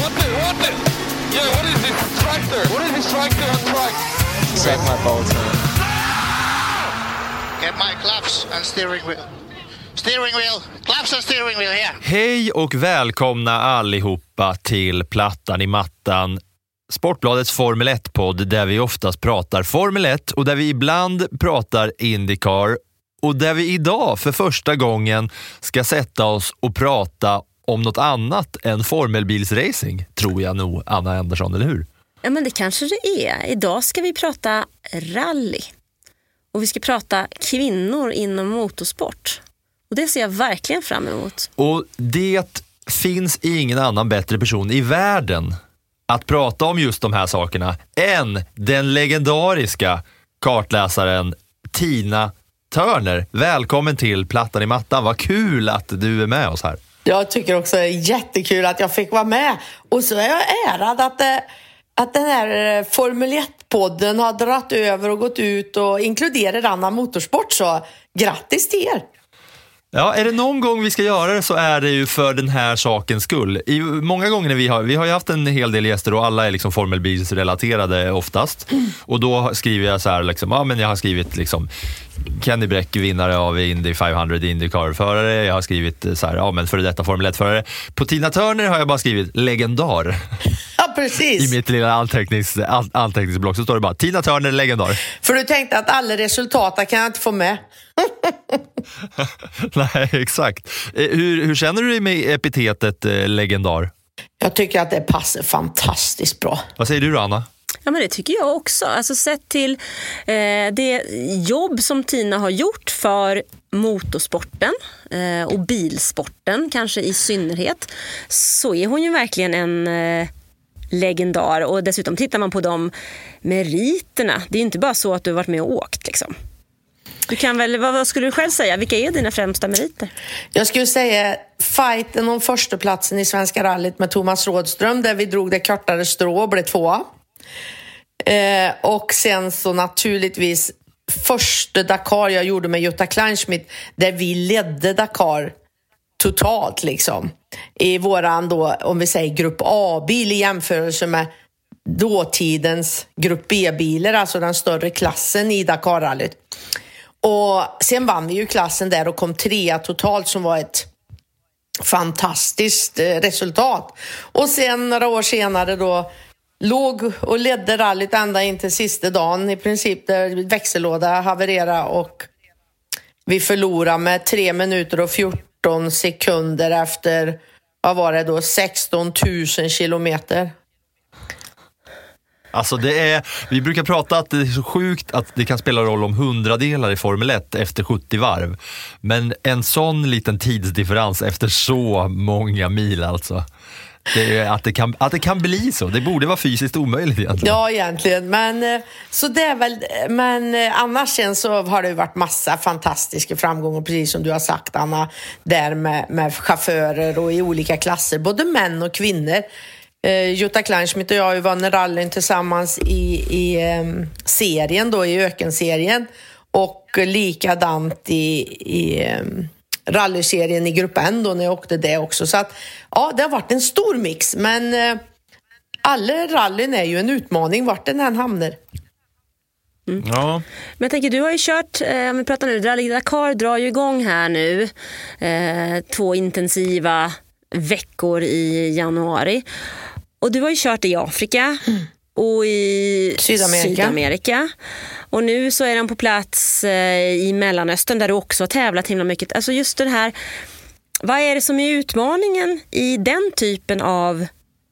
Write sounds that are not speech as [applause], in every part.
What the, what the? Yeah, what is this tractor? What is this tractor on track? Suck my balls, man. Get my claps and steering wheel. Steering wheel. Claps and steering wheel here. Hej och välkomna allihopa till Plattan i mattan. Sportbladets Formel 1-podd där vi oftast pratar Formel 1 och där vi ibland pratar Indycar och där vi idag för första gången ska sätta oss och prata om något annat än formelbilsracing, tror jag nog, Anna Andersson, eller hur? Ja, men det kanske det är. Idag ska vi prata rally. Och vi ska prata kvinnor inom motorsport. Och det ser jag verkligen fram emot. Och det finns ingen annan bättre person i världen att prata om just de här sakerna än den legendariska kartläsaren Tina Turner. Välkommen till Plattan i mattan. Vad kul att du är med oss här. Jag tycker också det är jättekul att jag fick vara med. Och så är jag ärad att, eh, att den här eh, Formel 1-podden har dratt över och gått ut och inkluderar annan motorsport. Så grattis till er! Ja, är det någon gång vi ska göra det så är det ju för den här sakens skull. I, många gånger när vi har, vi har ju haft en hel del gäster och alla är liksom formelbilsrelaterade oftast. Och då skriver jag så här, liksom, ja, men jag har skrivit liksom, Kenny Bräck, vinnare av Indy 500 Indycar-förare. Jag har skrivit så här, ja, men före detta Formel 1-förare. På Tina Turner har jag bara skrivit legendar. Ja, precis. I mitt lilla antecknings, an, anteckningsblock så står det bara Tina Turner, legendar. För du tänkte att alla resultat kan jag inte få med. [laughs] Nej, exakt. Eh, Hur, hur känner du dig med epitetet eh, legendar? Jag tycker att det passar fantastiskt bra. Vad säger du då, Anna? Ja, men det tycker jag också. Alltså, sett till eh, det jobb som Tina har gjort för motorsporten eh, och bilsporten kanske i synnerhet så är hon ju verkligen en eh, legendar. Och dessutom tittar man på de meriterna. Det är inte bara så att du har varit med och åkt. Liksom. Du kan väl, vad, vad skulle du själv säga? Vilka är dina främsta meriter? Jag skulle säga fighten om förstaplatsen i Svenska rallyt med Thomas Rådström där vi drog det kortare strå och blev tvåa. Eh, och sen så naturligtvis första Dakar jag gjorde med Jutta Kleinschmidt där vi ledde Dakar totalt liksom. I våran då, om vi säger grupp A-bil i jämförelse med dåtidens grupp B-bilar, alltså den större klassen i Dakarrallyt. Och sen vann vi ju klassen där och kom trea totalt som var ett fantastiskt eh, resultat. Och sen några år senare då låg och ledde rallyt ända in till sista dagen i princip där växellåda havererade och vi förlorade med tre minuter och 14 14 sekunder efter, vad var det då, 16 000 kilometer. Alltså det är, vi brukar prata att det är så sjukt att det kan spela roll om hundradelar i Formel 1 efter 70 varv. Men en sån liten tidsdifferens efter så många mil alltså. Det är, att, det kan, att det kan bli så. Det borde vara fysiskt omöjligt egentligen. Ja, egentligen. Men, eh, så det är väl, men eh, annars sen så har det ju varit massa fantastiska framgångar, precis som du har sagt Anna, där med, med chaufförer och i olika klasser, både män och kvinnor. Eh, Jutta Kleinschmidt och jag har ju vunnit rallyn tillsammans i, i ehm, serien då, i ökenserien och likadant i, i ehm, rallyserien i grupp N då när jag åkte det också. Så att ja, det har varit en stor mix, men eh, alla rallyn är ju en utmaning vart den än hamnar. Ja. Men jag tänker, du har ju kört, eh, om vi pratar nu, Rally Dakar drar ju igång här nu. Eh, två intensiva veckor i januari. Och du har ju kört i Afrika och i Sydamerika. Sydamerika. Och nu så är den på plats eh, i Mellanöstern där du också har tävlat himla mycket. Alltså just det här, vad är det som är utmaningen i den typen av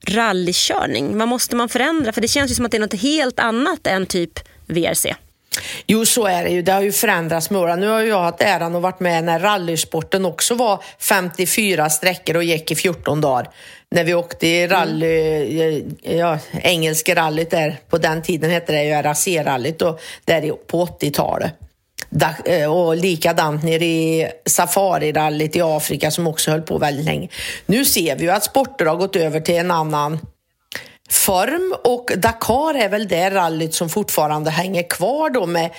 rallykörning? Vad måste man förändra? För det känns ju som att det är något helt annat än typ VRC. Jo, så är det ju. Det har ju förändrats med åren. Nu har jag haft äran att varit med när rallysporten också var 54 sträckor och gick i 14 dagar. När vi åkte i rally, eh, ja, engelska rallyt där, på den tiden hette det ju RAC-rallyt där på 80-talet. Da- eh, Och likadant nere i safarirallyt i Afrika som också höll på väldigt länge. Nu ser vi ju att sporter har gått över till en annan form och Dakar är väl det rallyt som fortfarande hänger kvar då med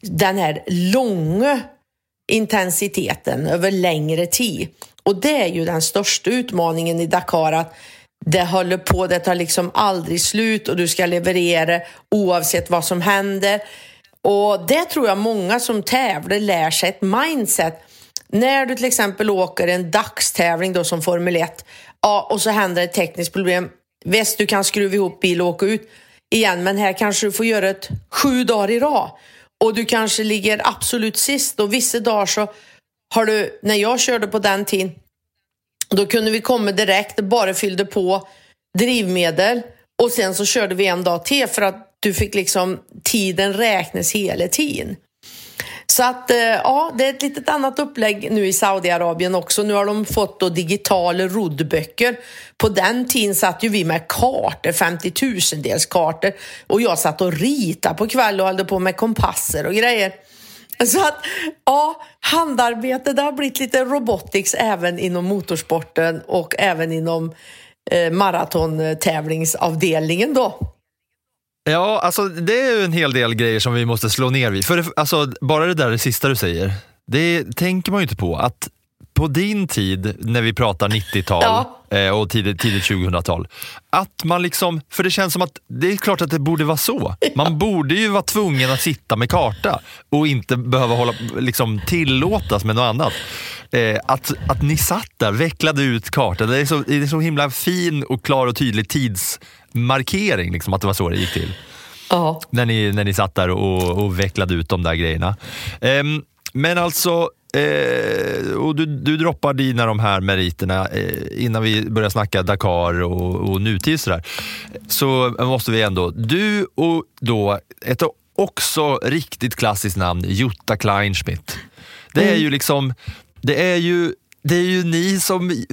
den här långa intensiteten över längre tid. Och det är ju den största utmaningen i Dakar att det håller på, det tar liksom aldrig slut och du ska leverera oavsett vad som händer. Och det tror jag många som tävlar lär sig ett mindset. När du till exempel åker en dagstävling då som Formel 1 ja, och så händer ett tekniskt problem. Visst, du kan skruva ihop bil och åka ut igen, men här kanske du får göra ett sju dagar i rad. Och du kanske ligger absolut sist och vissa dagar så har du, när jag körde på den tiden, då kunde vi komma direkt, bara fyllde på drivmedel och sen så körde vi en dag till för att du fick liksom tiden räknas hela tiden. Så att eh, ja, det är ett litet annat upplägg nu i Saudiarabien också. Nu har de fått då digitala roddböcker. På den tiden satt ju vi med kartor, 50 tusendels kartor och jag satt och ritade på kväll och höll på med kompasser och grejer. Så att ja, handarbete det har blivit lite robotics även inom motorsporten och även inom eh, maratontävlingsavdelningen då. Ja, alltså det är ju en hel del grejer som vi måste slå ner vid. För alltså, bara det där det sista du säger, det tänker man ju inte på. Att på din tid, när vi pratar 90-tal Ja. eh, och tidigt, tidigt 2000-tal, att man liksom, för det känns som att det är klart att det borde vara så. Man borde ju vara tvungen att sitta med karta och inte behöva hålla, liksom, tillåtas med något annat. Eh, att, att ni satt där, vecklade ut kartan, det är så, det är så himla fin och klar och tydlig tidsmarkering, liksom, att det var så det gick till Ja. när ni, när ni satt där och, och vecklade ut de där grejerna. Ehm, men alltså, eh, och du, du droppar dina de här meriterna eh, innan vi börjar snacka Dakar och, och nutid sådär. Så måste vi ändå, du och då ett också riktigt klassiskt namn, Jutta Kleinschmidt. Det är ju liksom, det är ju det är ju ni som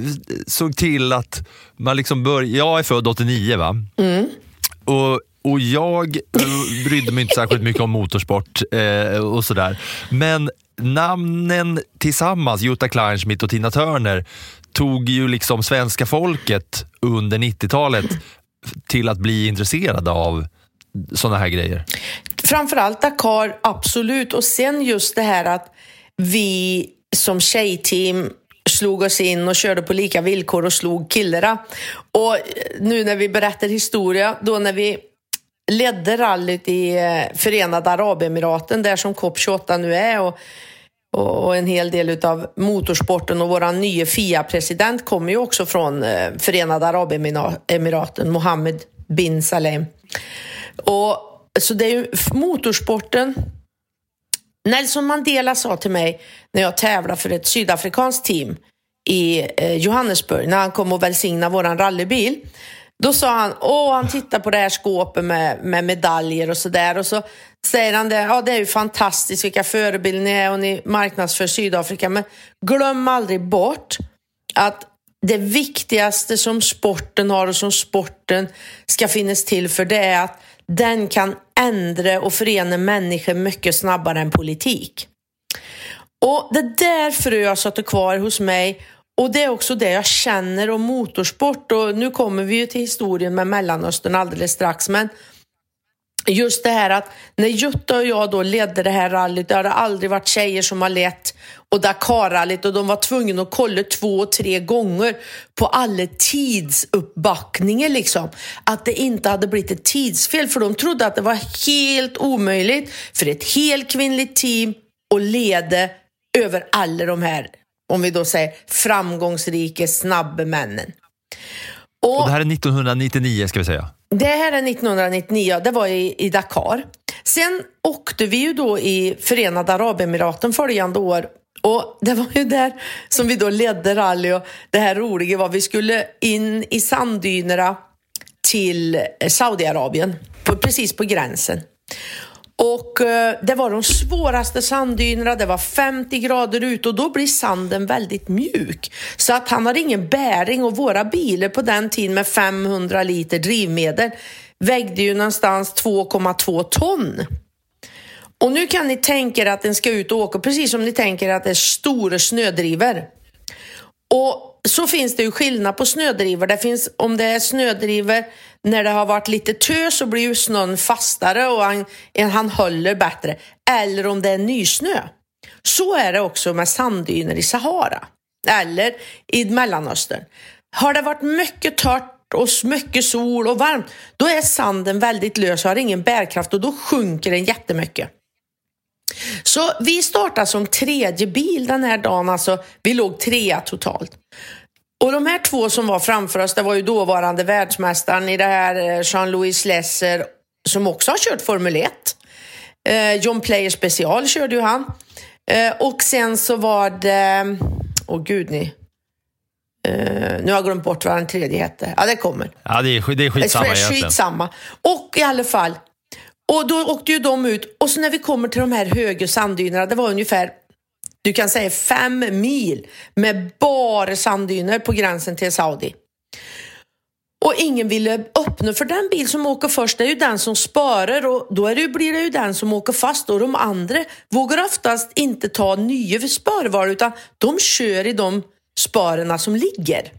såg till att man liksom började, jag är född 89 va? Och, och jag brydde mig inte särskilt mycket om motorsport eh, och sådär. Men namnen tillsammans, Jutta Kleinschmidt och Tina Turner, tog ju liksom svenska folket under 90-talet till att bli intresserade av sådana här grejer. Framförallt Dakar, absolut. Och sen just det här att vi som tjejteam slog oss in och körde på lika villkor och slog killarna. Och nu när vi berättar historia, då när vi ledde rallyt i eh, Förenade Arabemiraten, där som COP28 nu är och, och en hel del av motorsporten och vår nya FIA-president kommer ju också från eh, Förenade Arabemiraten, Mohammed bin Salem. Och, så det är ju motorsporten Nelson Mandela sa till mig när jag tävlade för ett sydafrikanskt team i eh, Johannesburg, när han kom och välsignade vår rallybil. Då sa han, åh, han tittar på det här skåpet med, med medaljer och sådär. Och så säger han det, ja det är ju fantastiskt vilka förebilder ni är och ni marknadsför Sydafrika. Men glöm aldrig bort att det viktigaste som sporten har och som sporten ska finnas till för det är att den kan ändra och förena människor mycket snabbare än politik. Och det där frö satt kvar hos mig och det är också det jag känner om motorsport och nu kommer vi ju till historien med Mellanöstern alldeles strax men just det här att när Jutta och jag då ledde det här rallyt, det har det aldrig varit tjejer som har lett och Dakar-rallyt och de var tvungna att kolla två, tre gånger på alla tidsuppbackningar liksom. Att det inte hade blivit ett tidsfel för de trodde att det var helt omöjligt för ett helt kvinnligt team att leda över alla de här, om vi då säger framgångsrika, snabba männen. Och det här är 1999 ska vi säga. Det här är 1999, det var i, i Dakar. Sen åkte vi ju då i Förenade Arabemiraten följande år och det var ju där som vi då ledde rally och det här roliga var vi skulle in i sanddynerna till eh, Saudiarabien, på, precis på gränsen. Och eh, det var de svåraste sanddynerna, det var 50 grader ute och då blir sanden väldigt mjuk. Så att han har ingen bäring och våra bilar på den tiden med 500 liter drivmedel vägde ju någonstans 2,2 ton. Och nu kan ni tänka er att den ska ut och åka precis som ni tänker att det är stora snödrivor. Och så finns det ju skillnad på snödrivor. Det finns, om det är snödrivor när det har varit lite tö så blir ju snön fastare och han, han håller bättre. Eller om det är nysnö. Så är det också med sanddyner i Sahara eller i Mellanöstern. Har det varit mycket torrt och mycket sol och varmt, då är sanden väldigt lös och har ingen bärkraft och då sjunker den jättemycket. Så vi startade som tredje bil den här dagen, alltså vi låg trea totalt. Och de här två som var framför oss, det var ju dåvarande världsmästaren i det här, eh, Jean-Louis Lesser, som också har kört Formel 1. Eh, John Player special körde ju han. Eh, och sen så var det, åh oh, gud ni, Uh, nu har jag glömt bort vad den tredje hette. Ja, det kommer. Ja, det är, det är skitsamma det är. Skitsamma. Och i alla fall, och då åkte ju de ut och så när vi kommer till de här höga sanddynerna, det var ungefär du kan säga fem mil med bara sanddyner på gränsen till Saudi. Och ingen ville öppna för den bil som åker först, det är ju den som sparar och då är det, blir det ju den som åker fast och de andra vågar oftast inte ta nya sparval utan de kör i de sparerna som ligger.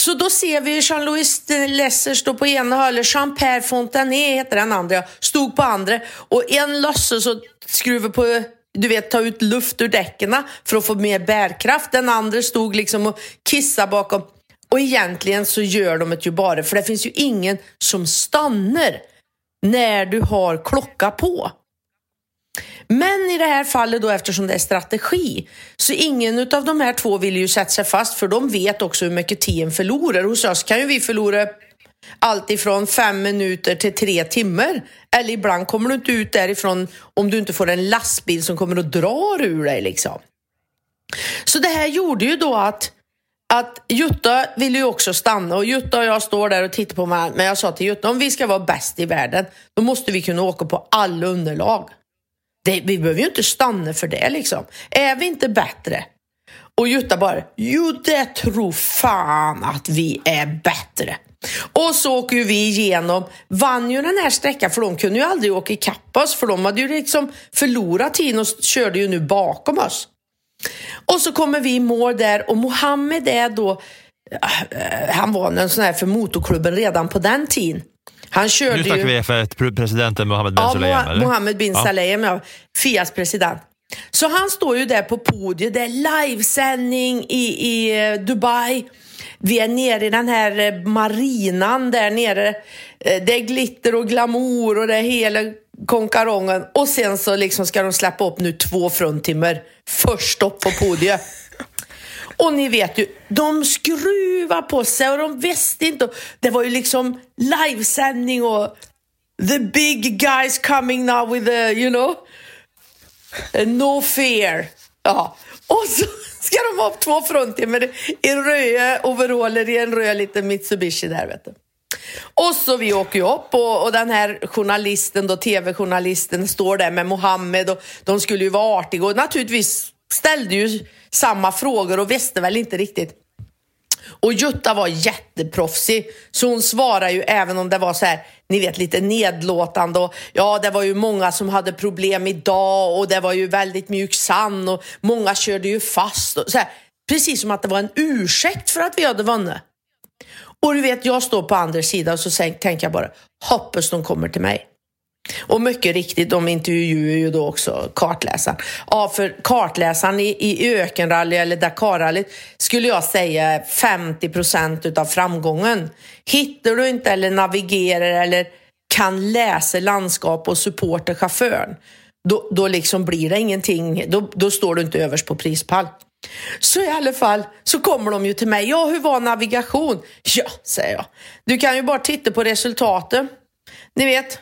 Så då ser vi Jean-Louis Lesser stå på ena hörnet, Jean-Pierre Fontané heter den andra, stod på andra och en låtsas och skruva på du vet, ta ut luft ur däcken för att få mer bärkraft. Den andra stod liksom och kissade bakom. Och egentligen så gör de det ju bara för det finns ju ingen som stannar när du har klocka på. Men i det här fallet då eftersom det är strategi så ingen av de här två vill ju sätta sig fast för de vet också hur mycket tiden förlorar. Hos oss kan ju vi förlora allt ifrån fem minuter till tre timmar. Eller ibland kommer du inte ut därifrån om du inte får en lastbil som kommer och drar ur dig. Liksom. Så det här gjorde ju då att, att Jutta ville ju också stanna och Jutta och jag står där och tittar på mig. Men jag sa till Jutta, om vi ska vara bäst i världen, då måste vi kunna åka på alla underlag. Det, vi behöver ju inte stanna för det liksom. Är vi inte bättre? Och Jutta bara, jo det tror fan att vi är bättre. Och så åker vi igenom, vann ju den här sträckan för de kunde ju aldrig åka ikapp oss för de hade ju liksom förlorat tiden och körde ju nu bakom oss. Och så kommer vi i mål där och Mohammed är då, äh, han var en sån här för motorklubben redan på den tiden. Han körde nu snackar vi för presidenten Mohammed Ben ja, eller? Mohammed bin Ja. Salem, ja. Fias president. Så han står ju där på podiet, det är livesändning i, i eh, Dubai. Vi är nere i den här eh, marinan där nere. Eh, Det är glitter och glamour och det är hela konkarongen. Och sen så liksom ska de släppa upp nu två fruntimmer först upp på podiet. Och ni vet ju, de skruvar på sig och de visste inte. Det var ju liksom livesändning och the big guys coming now with the, you know, no fear. Ja. Och så ska de ha upp två fruntimmer i röda overaller i en röd liten Mitsubishi där vet du. Och så vi åker ju upp och, och den här journalisten då, tv-journalisten står där med Mohammed och de skulle ju vara artiga och naturligtvis ställde ju samma frågor och visste väl inte riktigt. Och Jutta var jätteproffsig, så hon svarade ju även om det var så här, ni vet lite nedlåtande och ja, det var ju många som hade problem idag och det var ju väldigt mjuk sand och många körde ju fast och så här, precis som att det var en ursäkt för att vi hade vunnit. Och du vet, jag står på andra sidan och så tänker jag bara, hoppas de kommer till mig. Och mycket riktigt, de intervjuar ju då också kartläsaren. Ja, för kartläsaren i, i ökenrally eller Dakarrally skulle jag säga är 50 procent utav framgången. Hittar du inte eller navigerar eller kan läsa landskap och supporta chauffören, då, då liksom blir det ingenting. Då, då står du inte överst på prispall. Så i alla fall så kommer de ju till mig. Ja, hur var navigation? Ja, säger jag. Du kan ju bara titta på resultatet. Ni vet,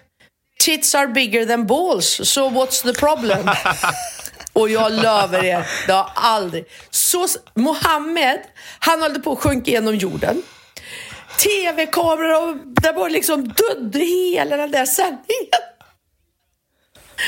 tits are bigger than balls, so what's the problem? [laughs] Och jag lovar er, det har aldrig... Så, Mohammed, han höll på att sjunka genom jorden. Tv-kameror och det var liksom dödde hela den där sändningen.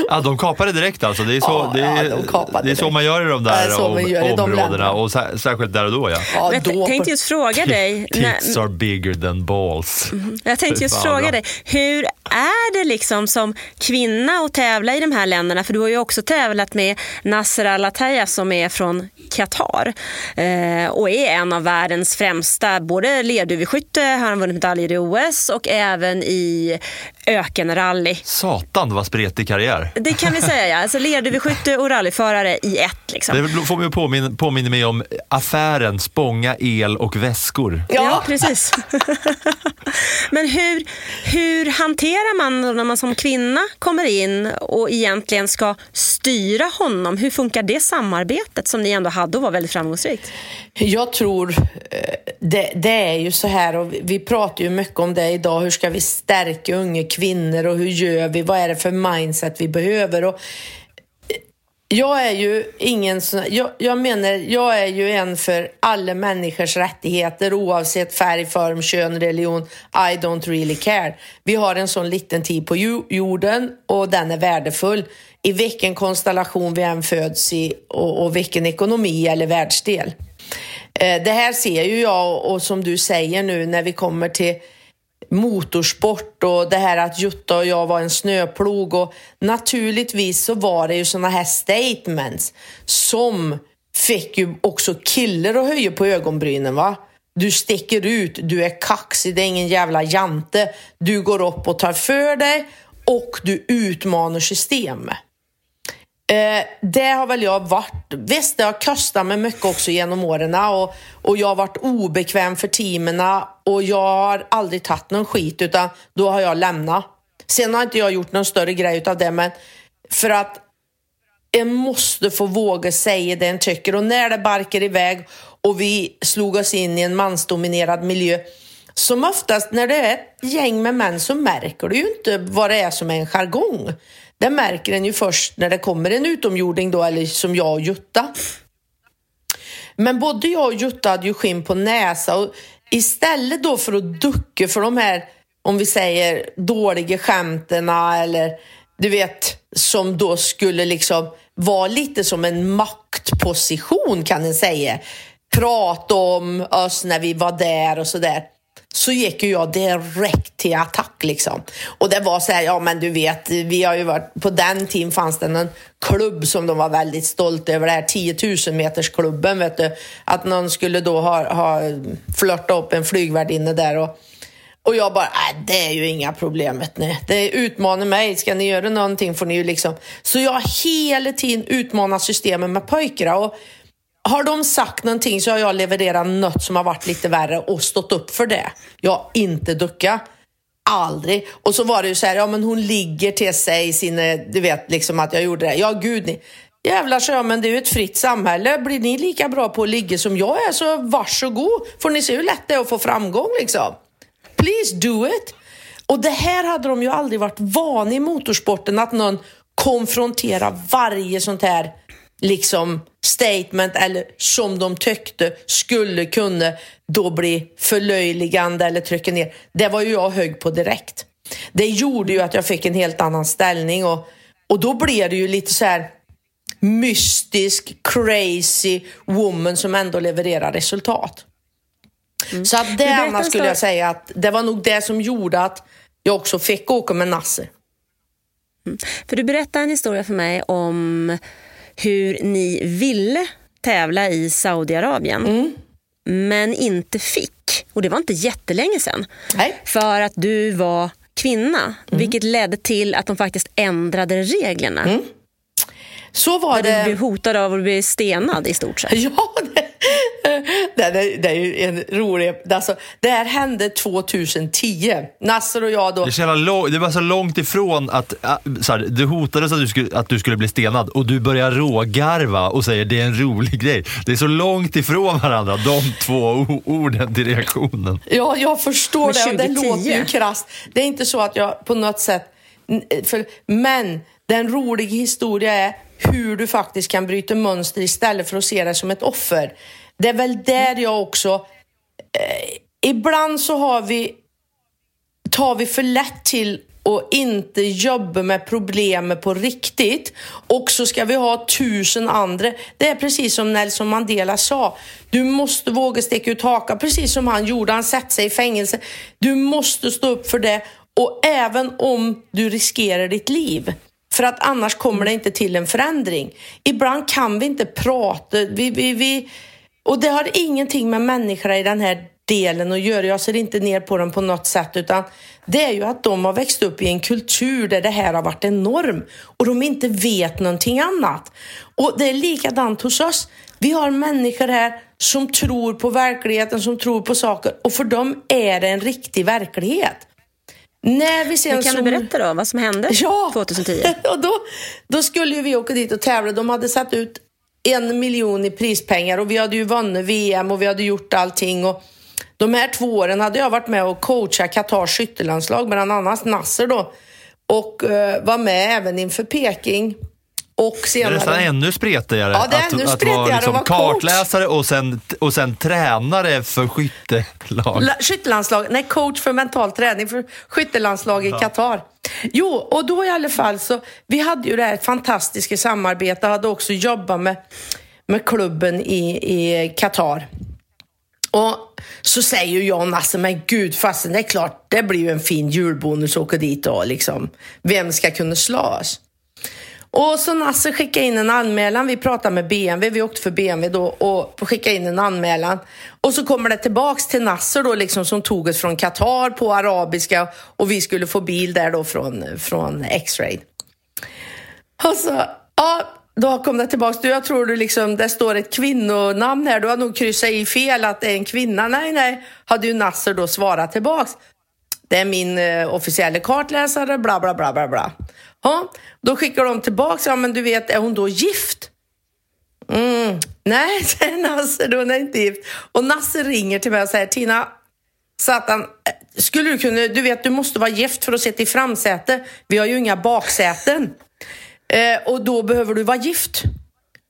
Ja, de kapade direkt alltså. Det är så, Ja, det är, ja, de det är så man gör i de Ja, där man om- i de områdena. länderna. Och sär, särskilt där och då ja. Ja, Men jag då- tänkte just fråga dig. Tits are bigger than balls. Jag tänkte just fråga dig, hur är det liksom som kvinna att tävla i de här länderna? För du har ju också tävlat med Nasser Al-Attaya som är från Qatar eh, och är en av världens främsta, både lerduveskytte, har han vunnit medaljer i OS och även i ökenrally. Satan vad spretig karriär. Det kan vi säga, ja. alltså lerduveskytte och rallyförare i ett. Liksom. Det får mig påminna, påminna mig om affären Spånga el och väskor. Ja, precis. [laughs] Men hur, hur hanterar man när man som kvinna kommer in och egentligen ska styra honom? Hur funkar det samarbetet som ni ändå hade och var väldigt framgångsrikt? Jag tror eh, det, det är ju så här och vi- vi pratar ju mycket om det idag. Hur ska vi stärka unga kvinnor och hur gör vi? Vad är det för mindset vi behöver? Och jag är ju ingen sån, jag, jag menar, jag är ju en för alla människors rättigheter oavsett färg, form, kön, religion. I don't really care. Vi har en sån liten tid på jorden och den är värdefull i vilken konstellation vi än föds i och, och vilken ekonomi eller världsdel. Eh, Det här ser ju jag och som du säger nu när vi kommer till motorsport och det här att Jutta och jag var en snöplog och naturligtvis så var det ju såna här statements som fick ju också killar att höja på ögonbrynen va. Du sticker ut, du är kaxig, det är ingen jävla jante. Du går upp och tar för dig och du utmanar systemet. Eh, det har väl jag varit. Visst, det har kostat mig mycket också genom åren och, och jag har varit obekväm för teamen och jag har aldrig tagit någon skit utan då har jag lämnat. Sen har inte jag gjort någon större grej utav det men för att en måste få våga säga det en tycker och när det barkar iväg och vi slog oss in i en mansdominerad miljö som oftast när det är ett gäng med män så märker du ju inte vad det är som är en jargong. Det märker en ju först när det kommer en utomjording då, eller som jag och Jutta. Men både jag och Jutta hade ju skinn på näsa och istället då för att ducka för de här, om vi säger dåliga skämtena eller du vet, som då skulle liksom vara lite som en maktposition kan en säga. Prata om oss när vi var där och sådär så gick ju jag direkt till attack liksom. Och det var så här, ja men du vet, vi har ju varit, på den tiden fanns det en klubb som de var väldigt stolta över, det här 10 000 meters klubben vet du. Att någon skulle då ha, ha flörtat upp en flygvärdinna där och och jag bara, nej det är ju inga problemet nej. Det utmanar mig, ska ni göra någonting får ni ju liksom. Så jag har hela tiden utmanat systemet med pojkarna. och har de sagt någonting så har jag levererat något som har varit lite värre och stått upp för det. Jag har inte duckat. Aldrig. Och så var det ju så här, ja men hon ligger till sig sina, eh, du vet liksom att jag gjorde det. Ja gud ni. Jävlar så jag, men det är ju ett fritt samhälle. Blir ni lika bra på att ligga som jag är så varsågod. Får ni se hur lätt det är att få framgång liksom. Please do it. Och det här hade de ju aldrig varit vana i motorsporten att någon konfronterar varje sånt här liksom statement eller som de tyckte skulle kunna då bli förlöjligande eller trycka ner. Det var ju jag hög på direkt. Det gjorde ju att jag fick en helt annan ställning och, och då blev det ju lite så här mystisk, crazy woman som ändå levererar resultat. Så att det berätta Anna en skulle jag säga att det var nog det som gjorde att jag också fick åka med Nasser. För du berättade en historia för mig om hur ni ville tävla i Saudiarabien Mm. men inte fick. Och det var inte jättelänge. Mm. För att du var kvinna, vilket ledde till att de faktiskt ändrade reglerna. Så var Där du det. blev hotad av att bli stenad i stort sett. [laughs] Ja, det, det, är- det är ju en rolig... Alltså, det här hände 2010. Nasser och jag då... Det, är så jävla lång, det var så långt ifrån att äh, så här, det hotades att du, skulle, att du skulle bli stenad och du börjar rågarva och säger det är en rolig grej. Det är så långt ifrån varandra, de två orden till reaktionen. Ja, jag förstår det och det 2010? låter ju krasst. Det är inte så att jag på något sätt... För, men den roliga historia är hur du faktiskt kan bryta mönster istället för att se det som ett offer. Det är väl där jag också... Eh, ibland så har vi tar vi för lätt till och inte jobba med problemet på riktigt och så ska vi ha tusen andra. Det är precis som Nelson Mandela sa. Du måste våga sticka ut hakan, precis som han gjorde. Han satte sig i fängelse. Du måste stå upp för det och även om du riskerar ditt liv. För att annars kommer det inte till en förändring. Ibland kan vi inte prata. Vi, vi, vi, och det har ingenting med människorna i den här delen att göra. Jag ser inte ner på dem på något sätt utan det är ju att de har växt upp i en kultur där det här har varit en norm och de inte vet någonting annat. Och det är likadant hos oss. Vi har människor här som tror på verkligheten, som tror på saker och för dem är det en riktig verklighet. När vi sen Men kan så... du berätta då vad som hände Ja, 2010? [laughs] och då, då skulle ju vi åka dit och tävla. De hade satt ut en miljon i prispengar och vi hade ju vunnit VM och vi hade gjort allting. Och de här två åren hade jag varit med och coachat Qatars skyttelandslag, bland annat Nasser då. Och eh, var med även inför Peking. Och Det är senare... nästan ännu spretigare. Ja, det är ännu att, att spretigare vara att liksom vara coach. kartläsare och sen, och sen tränare för skyttelag. La- Skyttelandslag, nej coach för mental träning för skyttelandslag i Qatar. Jo, och då i alla fall så, vi hade ju det här fantastiska samarbetet, hade också jobbat med, med klubben i, i Qatar. Och så säger ju John, men gud fasen, det är klart, det blir ju en fin julbonus att åka dit och liksom, vem ska kunna slå oss? Och så Nasse skickade in en anmälan. Vi pratade med BMW, vi åkte för BMW då och skickade in en anmälan. Och så kommer det tillbaks till Nasser då liksom som tog oss från Qatar på arabiska och vi skulle få bil där då från, från X-ray. Och så, ja, då kom det tillbaks. Du, jag tror du liksom, det står ett kvinnonamn här. Du har nog kryssat i fel att det är en kvinna. Nej, nej, hade ju Nasser då svarat tillbaks. Det är min eh, officiella kartläsare, bla bla bla bla bla. Ja, då skickar de tillbaks, ja men du vet, är hon då gift? Mm, nej, [laughs] säger Nasse, då hon är inte gift. Och Nasse ringer till mig och säger, Tina, Satan, eh, skulle du kunna, du vet du måste vara gift för att sitta i framsäte. Vi har ju inga baksäten. Eh, och då behöver du vara gift.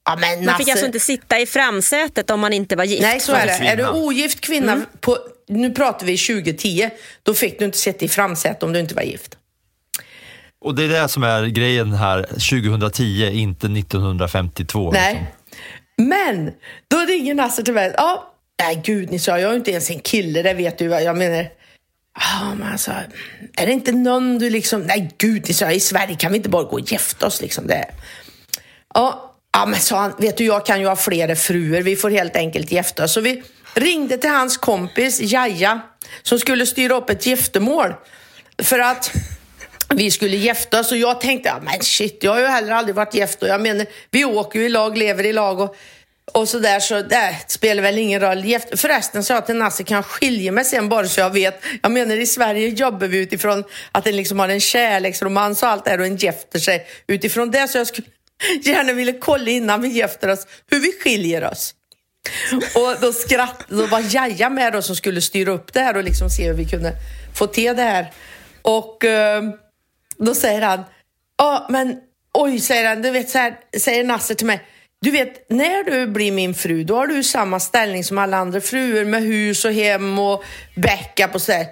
Ja, men Nasse. Man fick alltså inte sitta i framsätet om man inte var gift. Nej, så är det. kvinna. Är du ogift kvinna, Mm. på, nu pratar vi 2010, då fick du inte sitta i framsätet om du inte var gift. Och det är det som är grejen här 2010, inte 1952. Liksom. Nej. Liksom. Men då ringer Nasser till mig. Ja, nej gud, ni sa jag är ju inte ens en kille, det vet du vad jag menar. Ja, men alltså, är det inte någon du liksom, nej gud, ni sa i Sverige kan vi inte bara gå och gifta oss liksom. Det. Ja, ja, men sa han, vet du jag kan ju ha flera fruar, vi får helt enkelt gifta oss. Så vi ringde till hans kompis Jaja som skulle styra upp ett giftermål. För att vi skulle gifta oss och jag tänkte, ja, men shit, jag har ju heller aldrig varit gift och jag menar, vi åker ju i lag, lever i lag och, och så där så det spelar väl ingen roll. Gift, förresten sa jag till Nasse, kan jag skilja mig sen bara så jag vet? Jag menar i Sverige jobbar vi utifrån att en liksom har en kärleksromans och allt det här och en gifter sig utifrån det så jag skulle [laughs] gärna vilja kolla innan vi gifter oss hur vi skiljer oss. Och då skrattade, då var Jaja med då som skulle styra upp det här och liksom se hur vi kunde få till det här. Och eh, då säger han, ja men oj, säger han, du vet så här, säger Nasser till mig, du vet när du blir min fru då har du samma ställning som alla andra fruar med hus och hem och backup och sådär.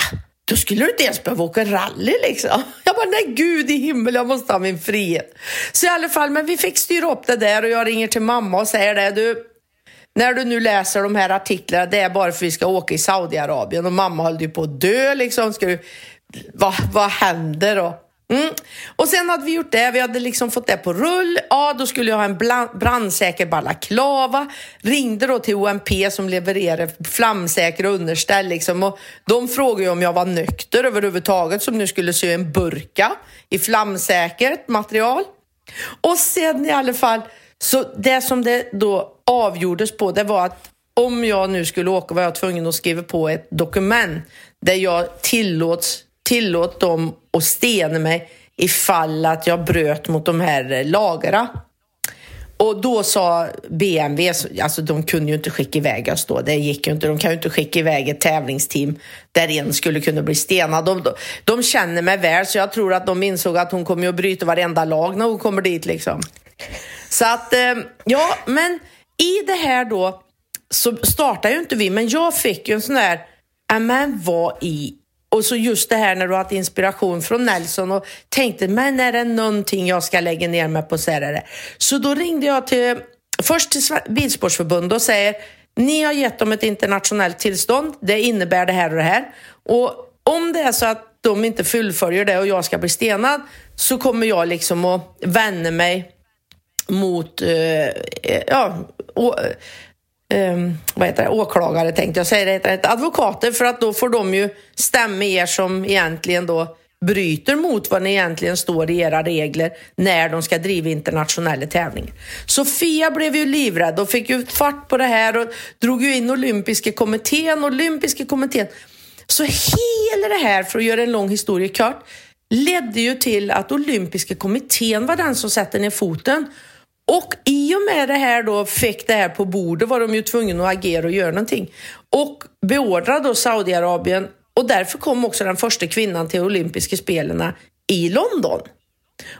Ah, då skulle du inte ens behöva åka rally liksom. [laughs] Jag bara, nej gud i himmel, jag måste ha min frihet. Så i alla fall, men vi fick styra upp det där och jag ringer till mamma och säger det, du, när du nu läser de här artiklarna, det är bara för att vi ska åka i Saudiarabien och mamma höll ju på att dö liksom. Ska du, vad, vad händer då? Mm. Och sen hade vi gjort det, vi hade liksom fått det på rull. Ja, då skulle jag ha en brandsäker balaklava. Ringde då till OMP som levererar flamsäkra underställ liksom. Och de frågade ju om jag var nykter överhuvudtaget som nu skulle sy en burka i flamsäkert material. Och sen i alla fall, så det som det då avgjordes på det var att om jag nu skulle åka var jag tvungen att skriva på ett dokument där jag tillåts, tillåt dem att stena mig ifall att jag bröt mot de här eh, lagarna. Och då sa BMW, alltså de kunde ju inte skicka iväg oss då, det gick ju inte. De kan ju inte skicka iväg ett tävlingsteam där en skulle kunna bli stenad. De, de, de känner mig väl, så jag tror att de insåg att hon kommer ju att bryta varenda lag när hon kommer dit liksom. Så att, eh, ja, men i det här då så startade ju inte vi, men jag fick ju en sån där, "Ja, äh, men vad i och så just det här när du har haft inspiration från Nelson och tänkte, men är det någonting jag ska lägga ner mig på så är det. Så då ringde jag till, först till Bilsportsförbundet och säger, ni har gett dem ett internationellt tillstånd, det innebär det här och det här. Och om det är så att de inte fullföljer det och jag ska bli stenad så kommer jag liksom att vända mig mot eh, eh ja, eh, um, vad heter det? åklagare tänkte jag säga, det heter det, advokater för att då får de ju stämma er som egentligen då bryter mot vad ni egentligen står i era regler när de ska driva internationella tävlingar. Sofia blev ju livrädd och fick ju fart på det här och drog ju in olympiska kommittén, olympiska kommittén. Så hela det här, för att göra en lång historia kort, ledde ju till att olympiska kommittén var den som satte ner foten. Och i och med det här då fick det här på bordet var de ju tvungna att agera och göra någonting. Och beordrade då Saudiarabien och därför kom också den första kvinnan till olympiska spelen i London.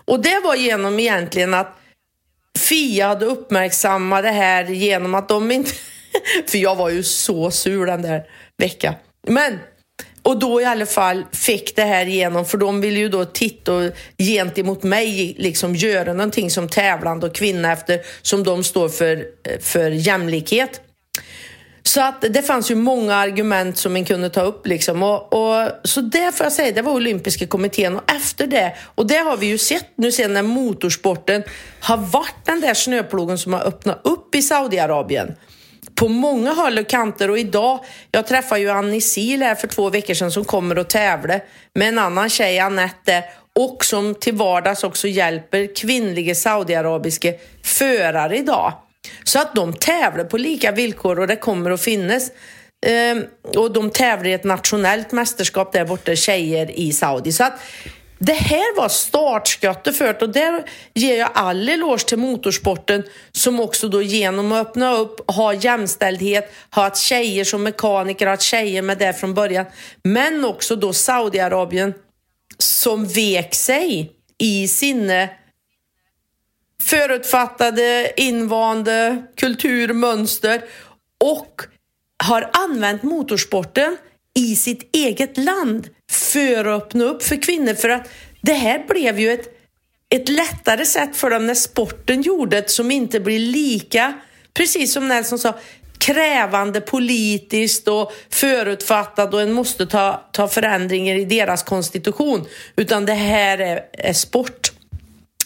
Och det var genom egentligen att Fia hade uppmärksammat det här genom att de inte... [laughs] För jag var ju så sur den där veckan. Men, och då i alla fall fick det här igenom, för de ville ju då titta och gentemot mig liksom göra någonting som tävlande och kvinna efter som de står för, eh, för jämlikhet. Så att det fanns ju många argument som man kunde ta upp. Liksom. Och, och, så det får jag säga, det var olympiska kommittén. Och efter det, och det har vi ju sett nu sen när motorsporten har varit den där snöplogen som har öppnat upp i Saudiarabien. På många håll och kanter och idag, jag träffade ju Annie Sil här för två veckor sedan som kommer att tävla med en annan tjej, Anette, och som till vardags också hjälper kvinnliga saudiarabiska förare idag. Så att de tävlar på lika villkor och det kommer att finnas. Ehm, och de tävlar i ett nationellt mästerskap där borta, tjejer i Saudi. Så att det här var startskottet för det och där ger jag all eloge till motorsporten som också då genom att öppna upp, ha jämställdhet, ha att tjejer som mekaniker, ha att tjejer med det från början. Men också då Saudiarabien som vek sig i sinne förutfattade, invande kulturmönster och har använt motorsporten i sitt eget land för att öppna upp för kvinnor. För att det här blev ju ett, ett lättare sätt för dem när sporten gjorde det som inte blir lika, precis som Nelson sa, krävande politiskt och förutfattat och en måste ta, ta förändringar i deras konstitution. Utan det här är, är sport.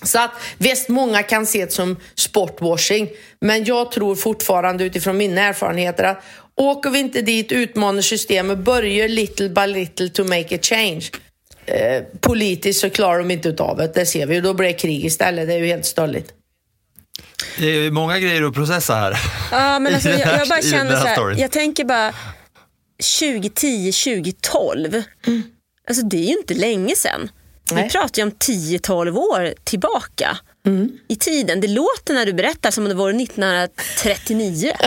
Så att visst, många kan se det som sportwashing, men jag tror fortfarande utifrån mina erfarenheter att åker vi inte dit, utmanar systemet, börjar little by little to make a change. Eh, politiskt så klarar de inte utav det, det ser vi ju. Då blir det krig istället, det är ju helt stöldigt. Det är många grejer att processa här. Ja, men alltså, jag, jag [laughs] bara känner så här, jag tänker bara 2010, 2012. Alltså det är ju inte länge sedan. Nej. Vi pratar ju om 10-12 år tillbaka i tiden. Det låter när du berättar som om det var 1939. [laughs]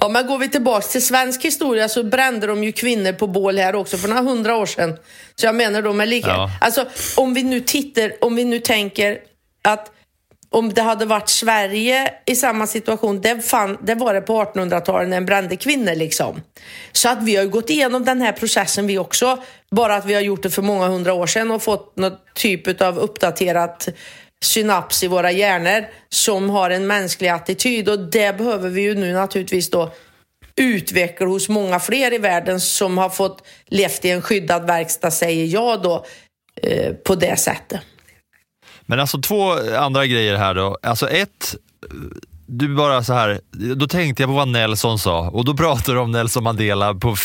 Ja, men går vi tillbaks till svensk historia så brände de ju kvinnor på bål här också för några hundra år sedan. Så jag menar de är lika. Ja. Alltså om vi nu tittar, om vi nu tänker att om det hade varit Sverige i samma situation, det, fann, det var det på 1800-talet när en brände kvinnor liksom. Så att vi har ju gått igenom den här processen vi också, bara att vi har gjort det för många hundra år sedan och fått någon typ av uppdaterat synaps i våra hjärnor som har en mänsklig attityd och det behöver vi ju nu naturligtvis då utveckla hos många fler i världen som har fått levt i en skyddad verkstad, säger jag då, eh, på det sättet. Men alltså två andra grejer här då. Alltså ett, du bara så här, då tänkte jag på vad Nelson sa och då pratar du om Nelson Mandela på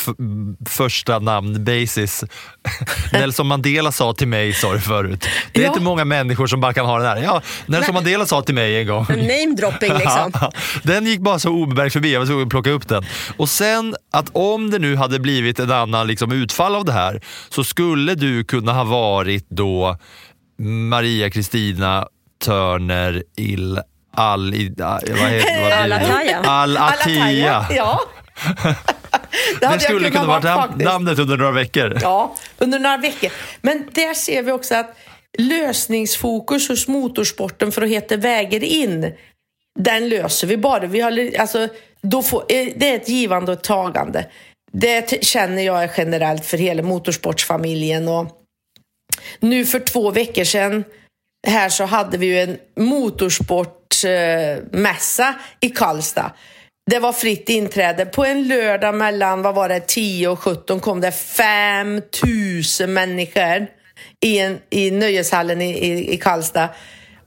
första namn basis. [laughs] Nelson Mandela sa till mig, sa du förut. Det är Ja. inte många människor som bara kan ha den här. Ja, Nelson Mandela sa till mig en gång. [laughs] Name dropping liksom. [laughs] Den gick bara så obemärkt förbi, jag var tvungen att plocka upp den. Och sen att om det nu hade blivit en annan liksom, utfall av det här så skulle du kunna ha varit då Maria Kristina Törner Il Al... Vad heter vad blir det? Al-Attaya. Al-Attiyah. Ja. [laughs] det Det skulle kunna nam- faktiskt. namnet under några veckor. Ja, under några veckor. Men där ser vi också att lösningsfokus hos motorsporten för att heta väger in, den löser vi bara. Vi har, alltså, då får, eh, det är ett givande och ett tagande. det känner jag är generellt för hela motorsportsfamiljen. Och nu för två veckor sedan här så hade vi ju en motorsportmässa i Karlstad. Det var fritt inträde. På en lördag mellan vad var det, 10 och 17 kom det 5000 människor i, en, i nöjeshallen i, i, i Karlstad.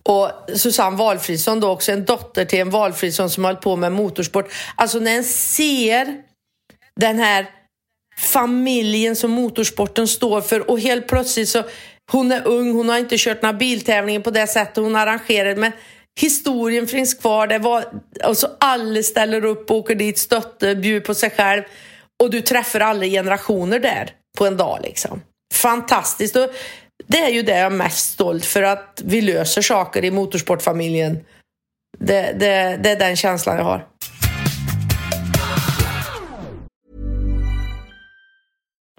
Och Susanne Valfridsson då också, en dotter till en Valfridsson som hållit på med motorsport. Alltså när en ser den här familjen som motorsporten står för och helt plötsligt så hon är ung, hon har inte kört några biltävlingar på det sättet hon arrangerar men historien finns kvar. Det var, alltså alla ställer upp, åker dit, stöttar, bjuder på sig själv och du träffar alla generationer där på en dag liksom. Fantastiskt. Och det är ju det jag är mest stolt för att vi löser saker i motorsportfamiljen. Det, det, det är den känslan jag har.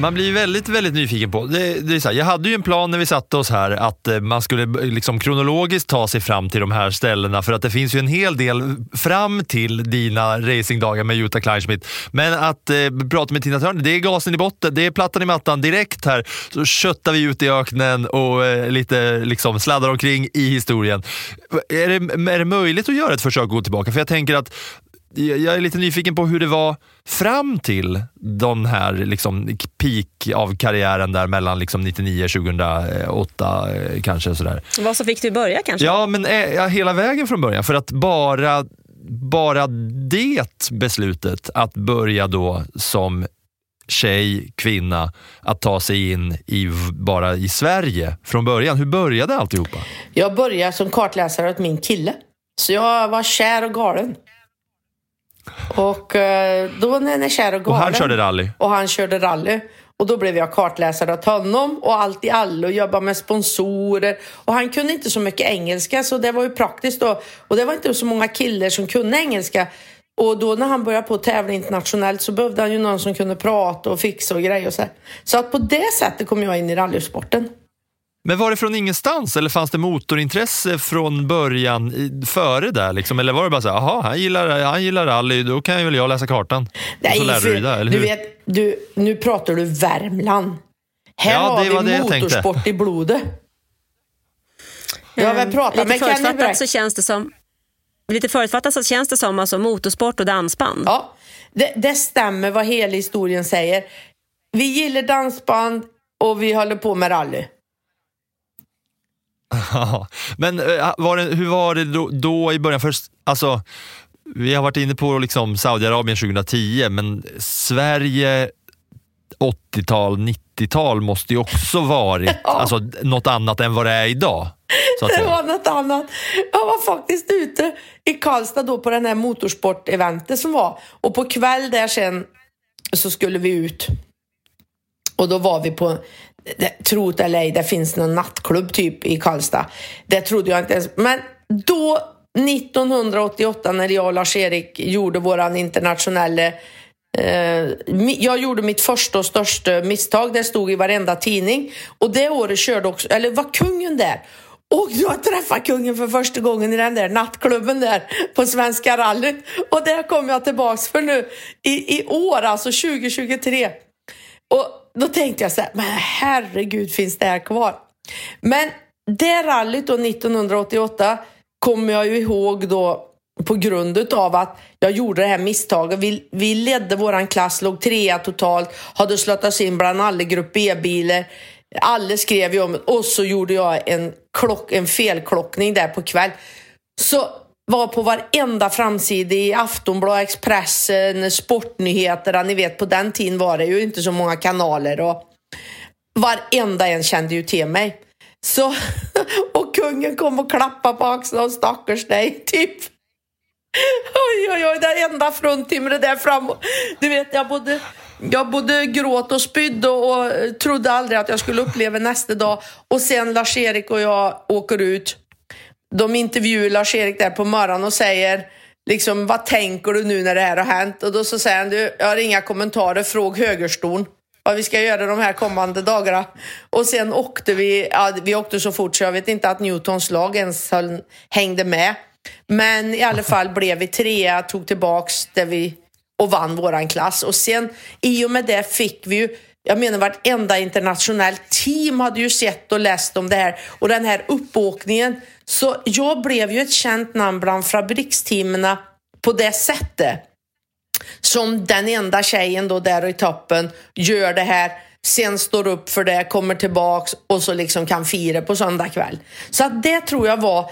Man blir väldigt, väldigt nyfiken på. Det, det är så här, jag hade ju en plan när vi satte oss här att eh, man skulle eh, liksom kronologiskt ta sig fram till de här ställena för att det finns ju en hel del fram till dina racingdagar med Jutta Kleinschmidt. Men att eh, prata med Tina Turner, det är gasen i botten, det är plattan i mattan direkt här. Så köttar vi ut i öknen och eh, lite liksom sladdar omkring i historien. Är det, är det möjligt att göra ett försök att gå tillbaka? För jag tänker att jag är lite nyfiken på hur det var fram till den här liksom, peak av karriären där mellan liksom 99 2008 eh, kanske. Sådär. Vad så fick du börja kanske? Ja, men eh, ja, hela vägen från början. För att bara, bara det beslutet att börja då som tjej, kvinna, att ta sig in i, bara i Sverige från början. Hur började alltihopa? Jag började som kartläsare åt min kille. Så jag var kär och galen. Och eh, då när jag är kär och galen. Och han körde rally? Och han körde rally. Och då blev jag kartläsare åt honom och allt i allo och jobbade med sponsorer. Och han kunde inte så mycket engelska så det var ju praktiskt då. Och det var inte så många killar som kunde engelska. Och då när han började på att tävla internationellt så behövde han ju någon som kunde prata och fixa och grejer och så här. Så att på det sättet kom jag in i rallysporten. Men var det från ingenstans eller fanns det motorintresse från början i, före där? Liksom? Eller var det bara så här, han gillar, han gillar rally, då kan ju väl jag läsa kartan? och så lärde du dig det, eller du hur? vet, du, nu pratar du Värmland. Här Ja, har vi det motorsport i blodet. Jag har väl pratat Lite med Kenny förutfattat Bräck. så känns det som Lite förutfattat så känns det som alltså motorsport och dansband. Ja, det, det stämmer vad hela historien säger. Vi gillar dansband och vi håller på med rally. [laughs] Ja, Men eh, var det, hur var det då, då i början? Först, alltså, vi har varit inne på liksom Saudiarabien 2010, men Sverige 80-tal, 90-tal måste ju också varit [laughs] alltså, något annat än vad det är idag. Det var något annat. Jag var faktiskt ute i Karlstad då på den här motorsporteventet som var. Och på kväll där sen så skulle vi ut. Och då var vi på, det- tro det eller ej, det finns någon nattklubb typ i Karlstad. Det trodde jag inte ens. Men då 1988 när jag och Lars-Erik gjorde våran internationella Eh, jag gjorde mitt första och största misstag. Det stod i varenda tidning. Och det året körde också, eller var kungen där. Och jag träffade kungen för första gången i den där nattklubben där på Svenska rallyt. Och där kom jag tillbaks för nu i, i år, alltså 2023. Och då tänkte jag så här, men herregud finns det här kvar? Men det rallyt då 1988 kommer jag ju ihåg då på grund av att jag gjorde det här misstaget. Vi, vi ledde våran klass, låg trea totalt, hade slöttats oss in bland alla grupp B-bilar. Alla skrev ju om det och så gjorde jag en, klock, en felklockning där på kväll. Så var på varenda framsida i Aftonbladet, Expressen, Sportnyheterna. Ni vet, på den tiden var det ju inte så många kanaler. Och varenda en kände ju till mig. Så, [laughs] och kungen kom och klappade på axeln och stackars dig, typ. Oj, oj, oj, det enda fruntimret där fram. Du vet, jag både, jag både gråt och spydde och, och trodde aldrig att jag skulle uppleva nästa dag. Och sen Lars-Erik och jag åker ut de intervjuar Lars-Erik där på morgonen och säger liksom, vad tänker du nu när det här har hänt? Och då så säger han, du, jag har inga kommentarer, fråg högerstol vad vi ska göra de här kommande dagarna. Och sen åkte vi, ja, vi åkte så fort så jag vet inte att Newtons lag ens hängde med. Men i alla fall [laughs] blev vi trea, tog tillbaks där vi och vann våran klass. Och sen i och med det fick vi ju jag menar vartenda internationellt team hade ju sett och läst om det här och den här uppåkningen. Så jag blev ju ett känt namn bland fabriksteamen på det sättet. Som den enda tjejen då där i toppen gör det här, sen står upp för det, kommer tillbaks och så liksom kan fira på söndag kväll. Så att det tror jag var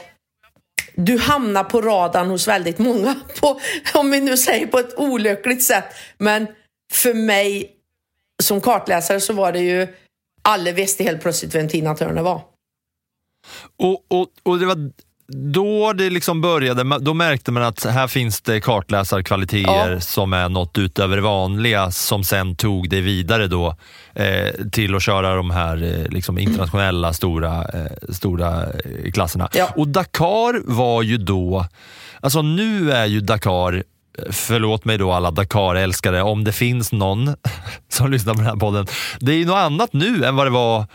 du hamnar på radarn hos väldigt många, [laughs] på, om vi nu säger på ett olyckligt sätt. Men för mig som kartläsare så var det ju, alla visste helt plötsligt vem Tina Turner var. Och, och, och det var då det liksom började, då märkte man att här finns det kartläsarkvaliteter Ja. som är något utöver det vanliga som sen tog det vidare då eh, till att köra de här eh, liksom internationella stora, eh, stora eh, klasserna. Ja. Och Dakar var ju då, alltså nu är ju Dakar Förlåt mig då alla Dakar-älskare om det finns någon [laughs] som lyssnar på den här podden. Det är ju något annat nu än vad det var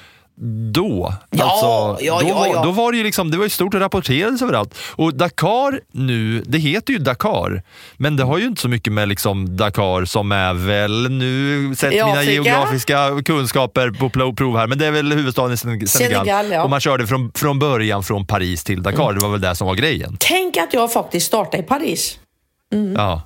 då. Ja, alltså, ja, då, ja, ja. då var det ju liksom, det var ju stort och rapporterades överallt. Och Dakar nu, det heter ju Dakar, men det har ju inte så mycket med liksom Dakar som är väl, nu sätter mina Afrika? geografiska kunskaper på prov här, men det är väl huvudstaden i Sen- Senegal. Senegal, ja. Och man körde från, från början från Paris till Dakar, det var väl det som var grejen. Tänk att jag faktiskt startade i Paris. Ja.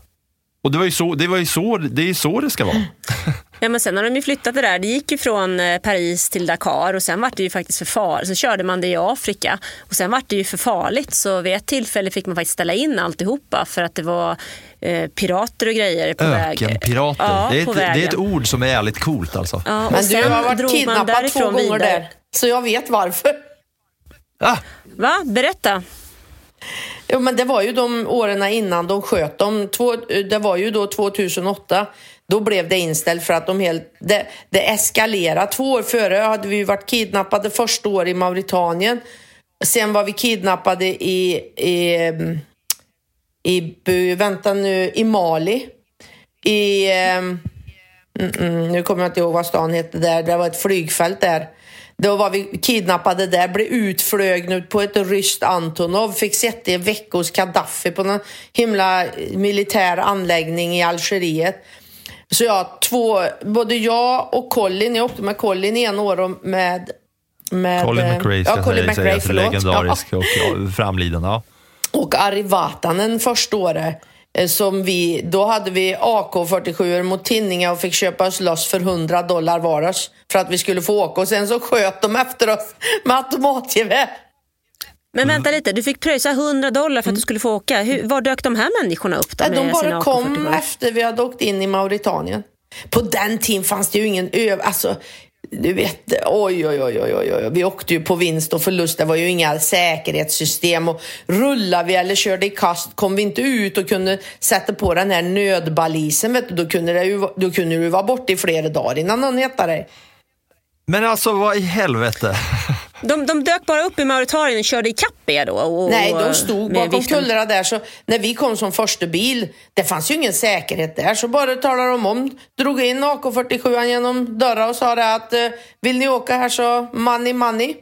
Och det var ju så det, var ju så, det är så det ska vara. [laughs] Ja, men sen har de ju flyttat det där. Det gick ju från eh, Paris till Dakar och sen var det ju faktiskt för farligt. Så körde man det i Afrika och sen var det ju för farligt. Så vid ett tillfälle fick man faktiskt ställa in alltihopa för att det var eh, pirater och grejer på väg. Ökenpirater. Ja, det, är ett, det är ett ord som är jävligt coolt alltså. Ja, och Men du sen har varit kidnappad två gånger vidare. där. Så jag vet varför. Ah, Va? Berätta. Jo, men det var ju de åren innan de sköt dem. Två, det var ju då 2008. Då blev det inställt för att de helt, det, det eskalerade. Två år före hade vi varit kidnappade första året i Mauritanien. Sen var vi kidnappade i, i, i, vänta nu, i Mali. I, ehm, mm, mm, nu kommer jag inte ihåg vad stan hette där. Det var ett flygfält där. Då var vi kidnappade där, blev utflögna på ett ryskt Antonov, fick sitta i veckor hos Gaddafi på någon himla militär anläggning i Algeriet. Så jag, två, både jag och Colin, jag åkte med Colin i en år och med... med Colin eh, McRae ja, Colin McRae, förlåt. legendarisk och ja, framliden. Ja. Och Ari Vatanen första året. eh, Som vi, då hade vi AK47 mot Tinninga och fick köpa oss loss för 100 dollar var oss för att vi skulle få åka. Och sen så sköt de efter oss med automatgevär. Men vänta lite, du fick pröjsa 100 dollar för att du skulle få åka. Hur, var dök de här människorna upp då? De bara kom AK47? efter vi hade åkt in i Mauritanien. På den tiden fanns det ju ingen öv... Alltså, du vet, oj, oj, oj, oj, oj, oj. Vi åkte ju på vinst och förlust. Det var ju inga säkerhetssystem. Och rullade vi eller körde i kast kom vi inte ut och kunde sätta på den här nödbalisen, vet du, då kunde, det ju, då kunde du vara borta i flera dagar innan någon hittade dig. Men alltså vad i helvete? [laughs] De, de dök bara upp i Mauritanien och körde ikapp er då? Och, Nej, de stod med bakom viften. kullarna där. Så när vi kom som första bil, det fanns ju ingen säkerhet där. Så bara talade de om, drog in AK47 genom dörrar och sa det att eh, vill ni åka här så money, money.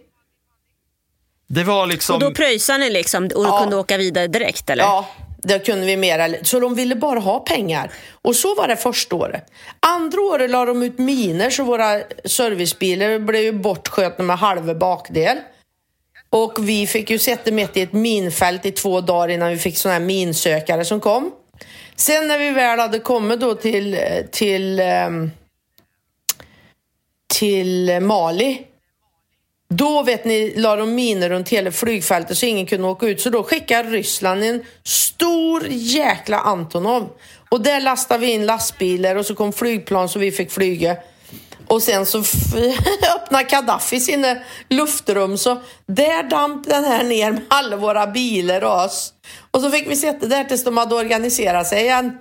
Det var liksom... Och då pröjsade ni liksom och Ja. kunde åka vidare direkt eller? Ja, där kunde vi mera, Så de ville bara ha pengar. Och så var det första året. Andra året la de ut miner så våra servicebilar blev bortskjutna med halva bakdel. Och vi fick ju sätta mitt i ett minfält i två dagar innan vi fick sådana här minsökare som kom. Sen när vi väl hade kommit då till, eh, till, ehm, till Mali då vet ni, la de miner runt hela flygfältet så ingen kunde åka ut. Så då skickade Ryssland en stor jäkla Antonov. Och där lastade vi in lastbilar och så kom flygplan så vi fick flyga. Och sen så [laughs] öppnade Gaddafi sina luftrum så där damp den här ner med alla våra bilar och oss. Och så fick vi sitta där tills de hade organiserat sig igen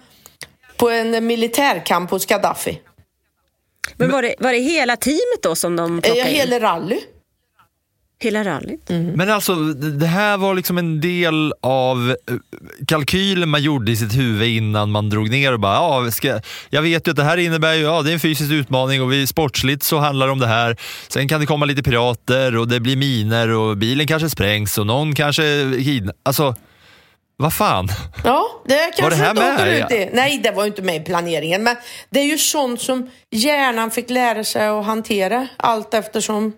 på en militärkamp hos Gaddafi. Men var det, var det hela teamet då som de plockade Ja, hela rally. Hela rallyt. Men alltså, det här var liksom en del av eh, kalkylen man gjorde i sitt huvud innan man drog ner och bara, ja, ska, jag vet ju att det här innebär ju, ja, det är en fysisk utmaning och vi, sportsligt så handlar det om det här. Sen kan det komma lite pirater och det blir miner och bilen kanske sprängs och någon kanske kidna- Alltså, vad fan? Ja, det kanske det här inte med? ut i. Nej, det var ju inte med i planeringen. Men det är ju sånt som hjärnan fick lära sig att hantera allt eftersom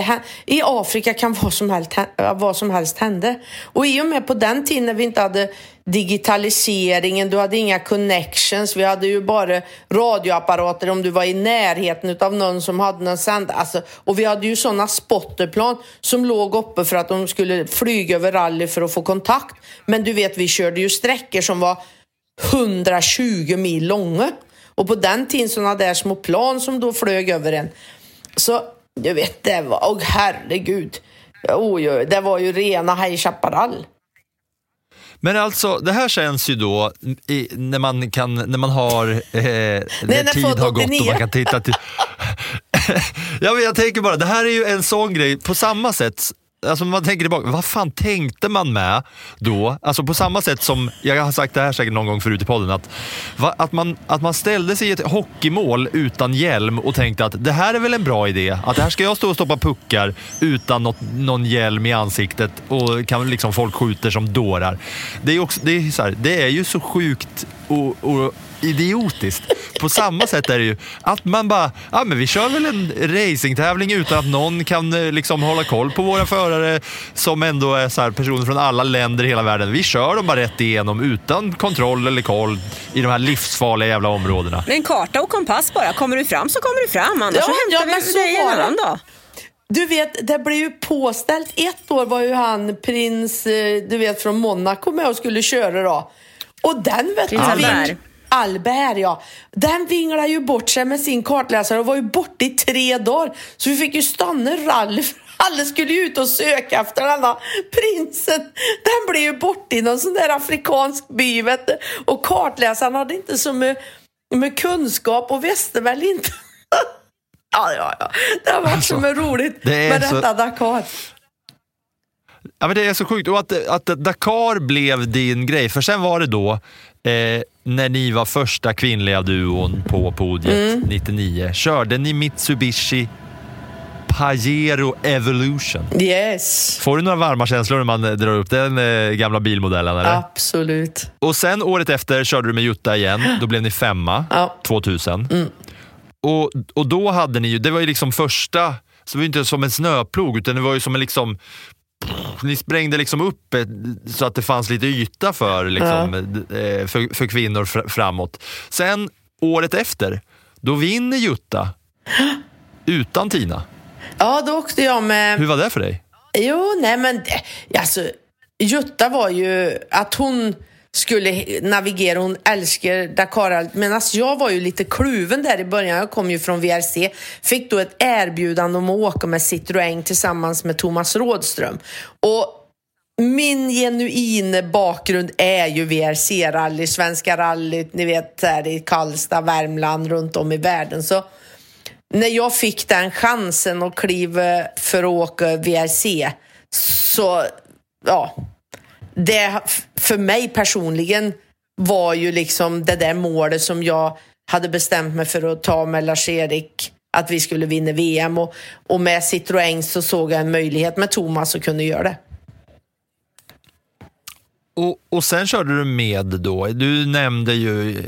här, I Afrika kan vad som, helst, vad som helst hända. Och i och med på den tiden när vi inte hade digitaliseringen, du hade inga connections, vi hade ju bara radioapparater om du var i närheten av någon som hade någon sänd. Alltså, och vi hade ju sådana spotterplan som låg uppe för att de skulle flyga över rally för att få kontakt. Men du vet, vi körde ju sträckor som var 120 mil långa. Och på den tiden sådana där små plan som då flög över en. Så du vet, det var, åh herregud. Oj, oj, det var ju rena High Chaparral. Men alltså, det här känns ju då i, när, man kan, när man har, eh, när när tid har gått och 89. man kan titta till... [laughs] ja, men jag tänker bara, det här är ju en sån grej, på samma sätt Alltså man tänker tillbaka, vad fan tänkte man med då? Alltså på samma sätt som, jag har sagt det här säkert någon gång förut i podden, att, va, att, man, att man ställde sig i ett hockeymål utan hjälm och tänkte att det här är väl en bra idé? Att här ska jag stå och stoppa puckar utan något, någon hjälm i ansiktet och kan liksom folk skjuter som dårar. Det är, också, det är, så här, det är ju så sjukt och, och idiotiskt. På samma sätt är det ju att man bara, ja men vi kör väl en racingtävling utan att någon kan eh, liksom hålla koll på våra förare som ändå är så här, personer från alla länder i hela världen. Vi kör dem bara rätt igenom utan kontroll eller koll i de här livsfarliga jävla områdena. Med en karta och kompass bara. Kommer du fram så kommer du fram, annars Ja, så ja, hämtar men vi så dig en annan dag. Du vet, det blev ju påställt. Ett år var ju han prins, eh, du vet, från Monaco med och skulle köra då. Och den vet Prins du, Albert. Albert, ja. Den vinglade ju bort sig med sin kartläsare och var ju borta i tre dagar. Så vi fick ju stanna rally [laughs] för alla skulle ju ut och söka efter denna prinsen. Den blev ju borta i någon sån där afrikansk by, vet du. Och kartläsaren hade inte så med, med kunskap och visste väl inte. [laughs] ja, ja, ja. Det har varit Alltså, så roligt det med så- detta Dakar. Ja, men det är så sjukt. Och att, att Dakar blev din grej, för sen var det då eh, när ni var första kvinnliga duon på podiet 99. Körde ni Mitsubishi Pajero Evolution? Yes, Får du några varma känslor när man eh, drar upp den eh, gamla bilmodellen? Eller? absolut. Och sen året efter körde du med Jutta igen. Då blev ni femma, Ja. 2000. Och, och då hade ni ju, det var ju liksom första, så det var ju inte som en snöplog utan det var ju som en liksom ni sprängde liksom upp så att det fanns lite yta för, liksom, eh, för, för kvinnor fr- framåt. Sen året efter, då vinner Jutta [gasps] utan Tina. Ja, då åkte jag med... Hur var det för dig? Jo, nej men det- alltså, Jutta var ju att hon skulle navigera, hon älskar Dakar. Medan jag var ju lite kluven där i början. Jag kom ju från VRC. Fick då ett erbjudande om att åka med Citroën tillsammans med Thomas Rådström. Och min genuina bakgrund är ju VRC-rally, Svenska rallyt, ni vet här i Karlstad, Värmland, runt om i världen. Så när jag fick den chansen att kliva för att åka VRC så, ja, det för mig personligen var ju liksom det där målet som jag hade bestämt mig för att ta med Lars-Erik, att vi skulle vinna VM och, och med Citroën så såg jag en möjlighet med Thomas att kunna göra det. Och, och sen körde du med då, du nämnde ju,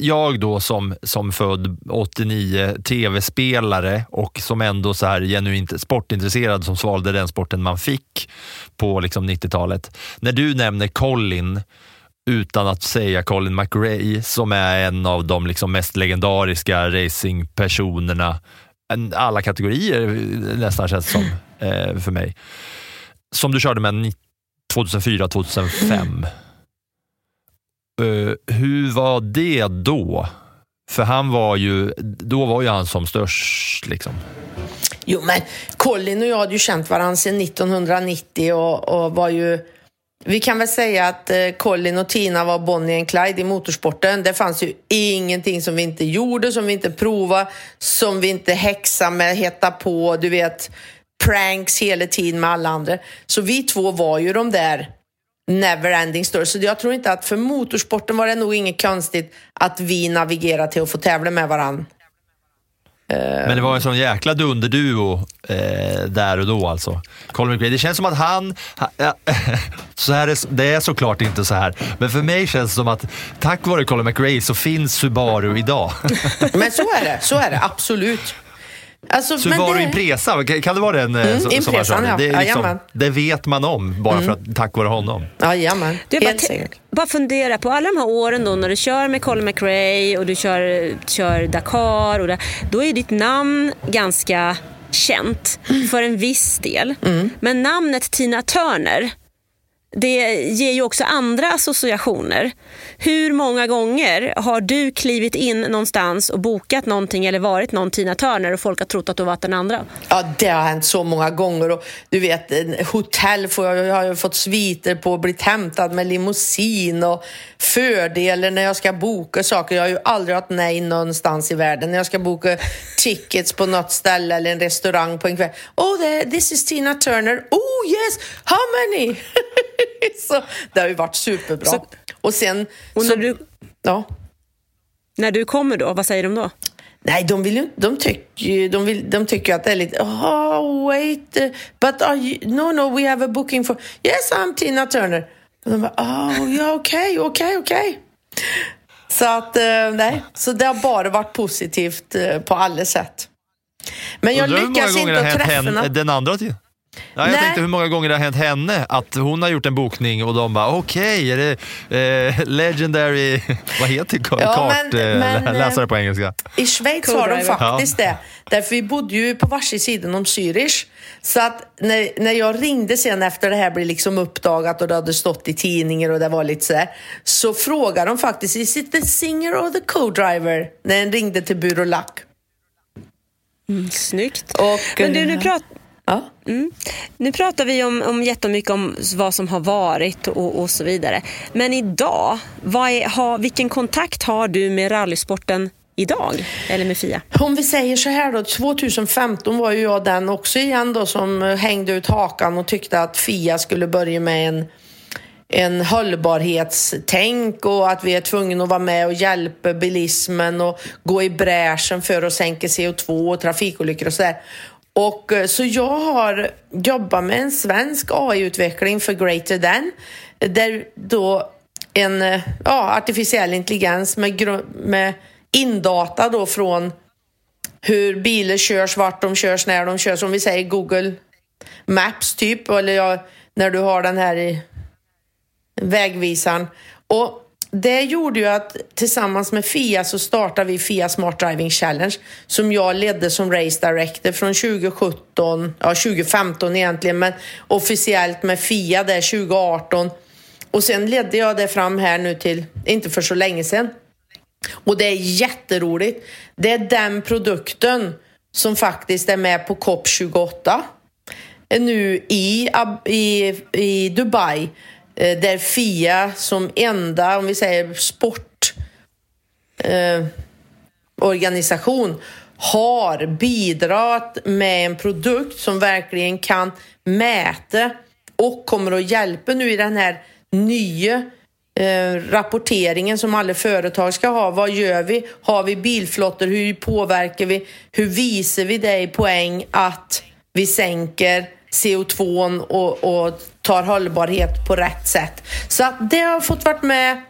jag då som, som född 89, tv-spelare och som ändå så här genuint sportintresserad som svalde den sporten man fick på liksom 90-talet. När du nämner Colin, utan att säga Colin McRae, som är en av de liksom mest legendariska racingpersonerna, alla kategorier nästan känns det som eh, för mig, som du körde med 2004, 2005. Uh, hur var det då? För han var ju, då var ju han som störst. Liksom. Jo, men Colin och jag hade ju känt varandra sedan 1990 och, och var ju... Vi kan väl säga att eh, Colin och Tina var Bonnie and Clyde i motorsporten. Det fanns ju ingenting som vi inte gjorde, som vi inte provade, som vi inte häxade med, hetta på, du vet pranks hela tiden med alla andra. Så vi två var ju de där never-ending stories. Så jag tror inte att för motorsporten var det nog inget konstigt att vi navigerade till att få tävla med varandra. Men det var en sån jäkla dunderduo eh, där och då alltså. Colin McRae. Det känns som att han, ha, ja, [laughs] så här är, det är såklart inte så här, men för mig känns det som att tack vare Colin McRae så finns Subaru idag. Men så är det, så är det [laughs] absolut. Alltså, men Subaru det- Impresa, kan kan det vara den eh, Mm, som, som han Impresan, körde? ja. Det, liksom, det vet man om bara för att, tack vare honom. Jajamän, Du, bara, helt te- säkert. bara fundera på alla de här åren då när du kör med Colin McRae och du kör, kör Dakar. Och det, då är ditt namn ganska känt för en viss del. Mm. Men namnet Tina Turner, det ger ju också andra associationer. Hur många gånger har du klivit in någonstans och bokat någonting eller varit någon Tina Turner och folk har trott att du varit den andra? Ja, det har hänt så många gånger. Och du vet, hotell får jag, jag har fått sviter på och blivit hämtad med limousin och fördelar när jag ska boka saker. Jag har ju aldrig haft nej någonstans i världen. När jag ska boka tickets på något ställe eller en restaurang på en kväll. Oh, this is Tina Turner. Oh yes, how many? [laughs] [laughs] så det har ju varit superbra. Så- och sen... Och så, när du, ja. när du kommer då, vad säger de då? Nej, de vill ju inte, de tycker de, vill, de tycker att det är lite, oh wait, but are you, no no we have a booking for, yes I'm Tina Turner. Och de bara, oh ja okej, okej, okej. Så att, eh, nej, så det har bara varit positivt eh, på alla sätt. Men jag Undrar hur många lyckas gånger inte det har att hänt träffa den andra till. Ja, jag Nej. tänkte hur många gånger det har hänt henne att hon har gjort en bokning och de bara okej, är det eh, legendary, [laughs] vad heter det? Ja, men- Kart, eh, men, läsare på engelska. I Schweiz har de faktiskt det. Därför vi bodde ju på varsin sidan om Zürich. Så att när, när jag ringde sen efter det här blev liksom uppdagat och det hade stått i tidningar och det var lite sådär. Så frågade de faktiskt, is it the singer or the co-driver? När den ringde till Bur och Lack. Snyggt. Och, Men du, nu, eh, prat, Ja. Mm. nu pratar vi om, om jättemycket om vad som har varit och, och så vidare. Men idag, vad är, ha, vilken kontakt har du med rallysporten idag? Eller med Fia? Om vi säger så här då, 2015 var ju jag den också igen då som hängde ut hakan och tyckte att Fia skulle börja med en, en hållbarhetstänk och att vi är tvungna att vara med och hjälpa bilismen och gå i bräschen för att sänka CO2 och trafikolyckor och sådär. Och eh, så jag har jobbat med en svensk AI-utveckling för Greater Than där då en eh, ja, artificiell intelligens med, med indata då från hur bilar körs, vart de körs, när de körs. Om vi säger Google Maps typ, eller ja, när du har den här i vägvisaren. Och det gjorde ju att tillsammans med Fia så startade vi Fia Smart Driving Challenge som jag ledde som Race Director från 2017, ja 2015 egentligen, men officiellt med Fia där 2018. Och sen ledde jag det fram här nu till, inte för så länge sedan. Och det är jätteroligt. Det är den produkten som faktiskt är med på COP28 nu i, i, i Dubai Eh, där Fia som enda, om vi säger sportorganisation eh, har bidragit med en produkt som verkligen kan mäta och kommer att hjälpa nu i den här nya eh, rapporteringen som alla företag ska ha. Vad gör vi? Har vi bilflottor? Hur påverkar vi? Hur visar vi det i poäng att vi sänker CO2 och, och tar hållbarhet på rätt sätt? Så att det har fått varit med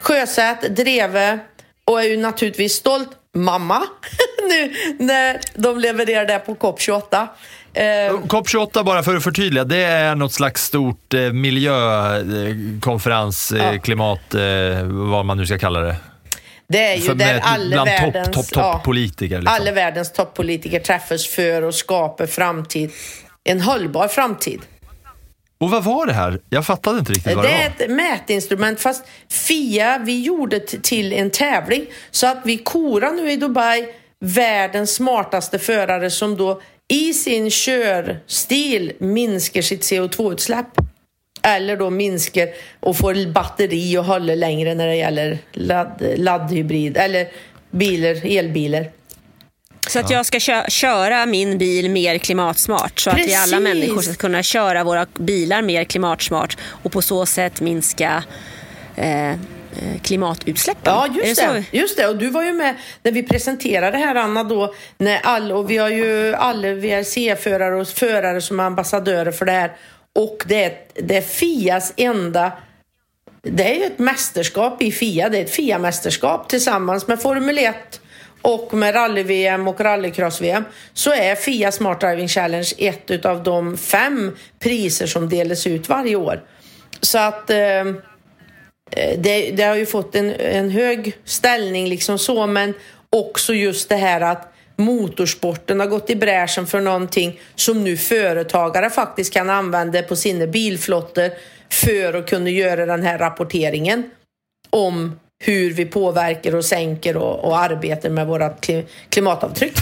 sjösatt, dreve och är ju naturligtvis stolt mamma [laughs] nu när de levererar det på COP28. Eh, COP28, bara för att förtydliga, det är något slags stort eh, miljökonferens, Ja. klimat, eh, vad man nu ska kalla det. det är ju För där alla världens, topp, topp politiker, liksom. alla världens toppolitiker träffas för att skapa framtid, en hållbar framtid. Och vad var det här? Jag fattade inte riktigt vad Det det, är var. ett mätinstrument fast Fia, vi gjorde till en tävling så att vi korar nu i Dubai världens smartaste förare som då i sin körstil minskar sitt CO2-utsläpp. Eller då minskar och får batteri och håller längre när det gäller ladd, laddhybrid eller bilar, elbilar. Så att jag ska kö- köra min bil mer klimatsmart så att vi alla Precis. människor ska kunna köra våra bilar mer klimatsmart och på så sätt minska eh, eh, klimatutsläppen. Ja, just så? det, just det. Och du var ju med när vi presenterade det här, Anna, då. När all, och vi har ju alla VRC-förare och förare som är ambassadörer för det här. Och det är, det är Fias enda... Det är ju ett mästerskap i Fia. Det är ett Fia-mästerskap tillsammans med Formel 1 och med rally-VM och rallycross-VM så är Fia Smart Driving Challenge ett utav de fem priser som delas ut varje år. Så att... Eh, Eh, det, det har ju fått en, en hög ställning liksom så men också just det här att motorsporten har gått i bräschen för någonting som nu företagare faktiskt kan använda på sina bilflottor för att kunna göra den här rapporteringen om hur vi påverkar och sänker och, och arbetar med våra klimatavtryck.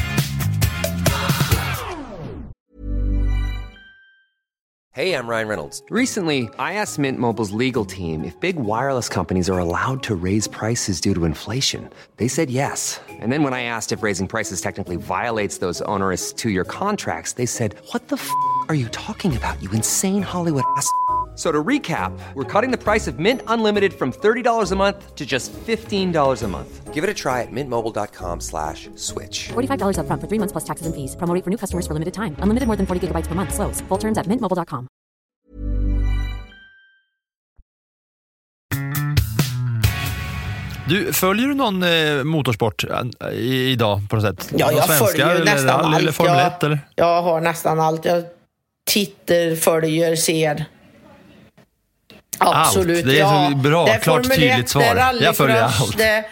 Hey, I'm Ryan Reynolds. Recently, I asked Mint Mobile's legal team if big wireless companies are allowed to raise prices due to inflation. They said yes. And then when I asked if raising prices technically violates those onerous two year contracts, they said, What the f are you talking about, you insane Hollywood ass? So to recap, we're cutting the price of Mint Unlimited from $30 a month to just $15 a month. Give it a try at mintmobile.com slash switch. $45 upfront for three months plus taxes and fees. Promo rate for new customers for limited time. Unlimited more than 40 gigabytes per month. Slows. Full terms at mintmobile.com. Du, följer du någon eh, motorsport eh, i, idag på något sätt? Ja, jag svenska följer eller nästan rally allt. Eller Formel jag, 1 eller? jag har nästan allt. Jag tittar, följer, ser. Absolut. Det är ja. så bra, Det är klart, Formel tydligt 1, svar. Det är Jag följer allt. Det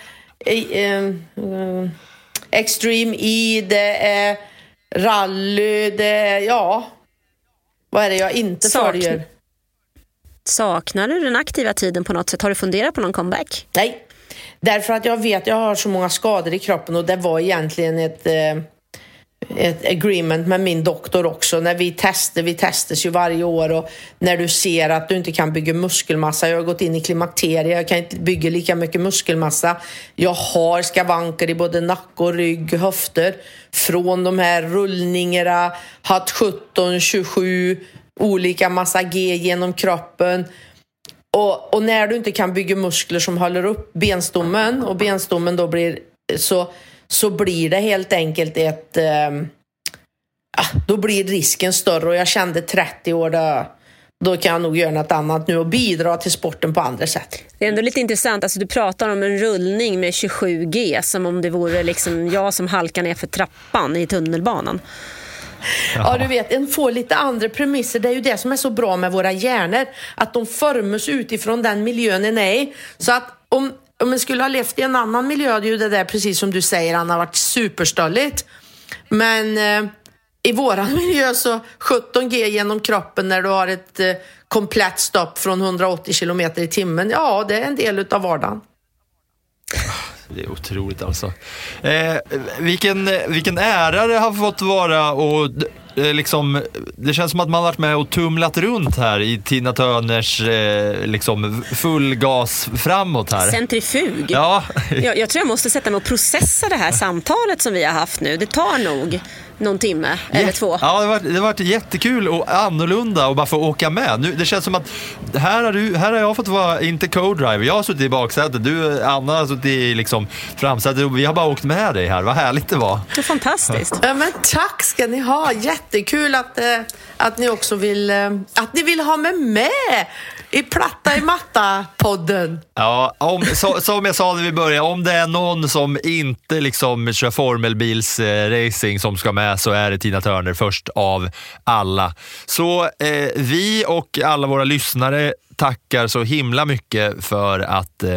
är eh, Extreme E, det är rally, det är, ja. Vad är det jag inte Sak- följer? Saknar du den aktiva tiden på något sätt? Har du funderat på någon comeback? Nej, därför att jag vet att jag har så många skador i kroppen och det var egentligen ett, eh, ett agreement med min doktor också. När vi testar, vi testas ju varje år och när du ser att du inte kan bygga muskelmassa. Jag har gått in i klimakteriet, jag kan inte bygga lika mycket muskelmassa. Jag har skavanker i både nacke och rygg, höfter. Från de här rullningarna, hatt 17, 27 olika massa G genom kroppen. Och, och när du inte kan bygga muskler som håller upp benstommen och benstommen då blir så, så blir det helt enkelt ett... ehm, ah, då blir risken större och jag kände 30 år då, då kan jag nog göra något annat nu och bidra till sporten på andra sätt. Det är ändå lite intressant. Alltså, du pratar om en rullning med 27G som om det vore liksom jag som halkar ner för trappan i tunnelbanan. Ja, du vet, en får lite andra premisser. Det är ju det som är så bra med våra hjärnor. Att de formas utifrån den miljön en är i. Så att om, om man skulle ha levt i en annan miljö hade ju det där, precis som du säger, Anna, varit superstölligt. Men eh, i våran [laughs] miljö så 17G genom kroppen när du har ett eh, komplett stopp från 180 kilometer i timmen. Ja, det är en del utav vardagen. Ah, det är otroligt alltså. Eh, vilken, vilken ära det har fått vara och liksom, det känns som att man varit med och tumlat runt här i Tina Turners eh, liksom full gas framåt här. Centrifug. Ja, Jag, jag tror jag måste sätta mig och processa det här samtalet som vi har haft nu. Det tar nog någon timme eller två. Ja, det har, varit, det varit jättekul och annorlunda och bara få åka med. Nu, det känns som att här har, du, här har jag fått vara, inte co-driver, jag har suttit i baksätet, du Anna har suttit i liksom framsätet och vi har bara åkt med dig här. Vad härligt det var. Det är fantastiskt. Ja, men tack ska ni ha. Jättekul att, eh, att ni också vill, eh, att ni vill ha mig med i Platta i matta-podden. Ja, om, så, som jag sa när vi började, om det är någon som inte liksom kör formelbilsracing som ska med så är det Tina Turner först av alla. Så eh, vi och alla våra lyssnare tackar så himla mycket för att eh,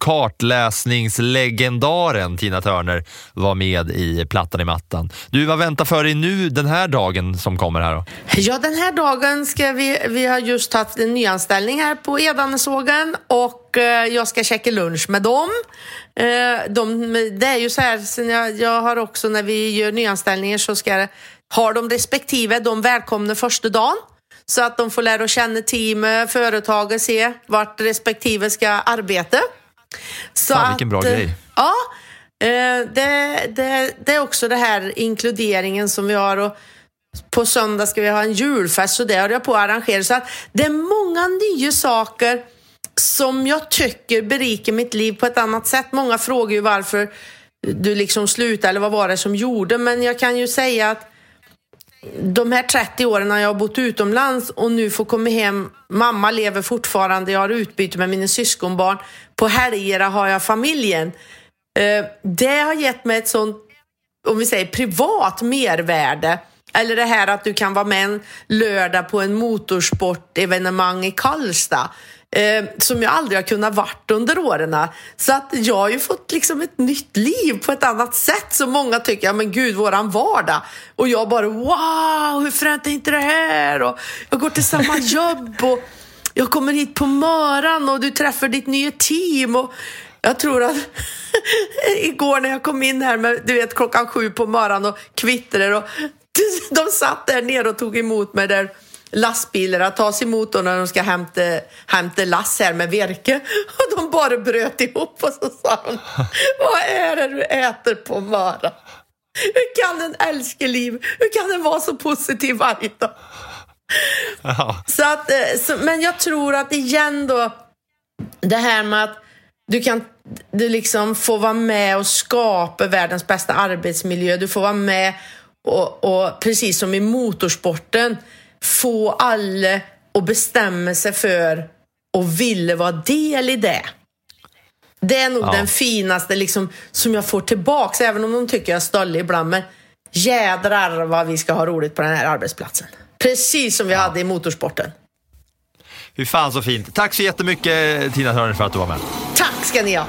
kartläsningslegendaren Tina Turner var med i Plattan i mattan. Du, vad väntar för dig nu den här dagen som kommer här då? Ja, den här dagen ska vi, vi har just haft en nyanställning här på Edanesågen och eh, jag ska käka lunch med dem. Eh, de, det är ju så här, sen jag, jag har också när vi gör nyanställningar så ska har de respektive de välkomna första dagen. Så att de får lära känna teamet, företaget, se vart respektive ska arbeta. Så Fan, vilken bra eh, grej. Ja, Eh, det, det, det är också det här inkluderingen som vi har och på söndag ska vi ha en julfest så det håller jag på att arrangera. Så att det är många nya saker som jag tycker berikar mitt liv på ett annat sätt. Många frågar ju varför du liksom slutade eller vad var det som gjorde, men jag kan ju säga att de här 30 åren när jag har bott utomlands och nu får komma hem, mamma lever fortfarande, jag har utbyte med mina syskonbarn, på helger har jag familjen. Eh, det har gett mig ett sånt, om vi säger privat mervärde. Eller det här att du kan vara med en lördag på en motorsportevenemang i Karlstad. Eh, som jag aldrig har kunnat varit under åren. Så att jag har ju fått liksom ett nytt liv på ett annat sätt som många tycker, ja men gud, våran vardag. Och jag bara, wow, hur fränt är inte det här? Och jag går till samma [laughs] jobb och jag kommer hit på morgonen och du träffar ditt nya team. Och jag tror att [laughs] igår när jag kom in här med, du vet, klockan sju på morgonen och kvittrar och [laughs] de satt där nere och tog emot mig där lastbilarna tas emot då när de ska hämta, hämta lass här med virke. [laughs] Och de bara bröt ihop och så sa de, [laughs] vad är det du äter på morgonen? Hur kan en älska liv? Hur kan den vara så positiv varje dag? Ja. Så att, eh, så, men jag tror att igen då, det här med att du kan du liksom får vara med och skapa världens bästa arbetsmiljö. Du får vara med och, och precis som i motorsporten, få alla att bestämma sig för och ville vara del i det. Det är nog Ja. den finaste liksom, som jag får tillbaks, även om de tycker jag är stöllig ibland. Men jädrar vad vi ska ha roligt på den här arbetsplatsen. Precis som vi hade i motorsporten. Fy fan så fint. Tack så jättemycket Tina Turner för att du var med. Tack ska ni ha!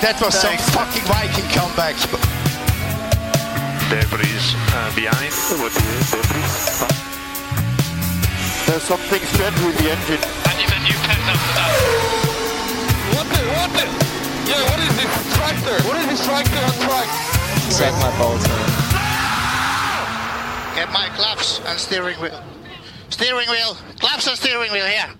That was some fucking Viking comeback. Debris uh, behind. There's something strange with the engine. And you've a new pet after that. What the, what the? Yeah, what is this tractor? What is this tractor on track? Set my bolts man. Get my claps and steering wheel. Steering wheel. Claps and steering wheel here.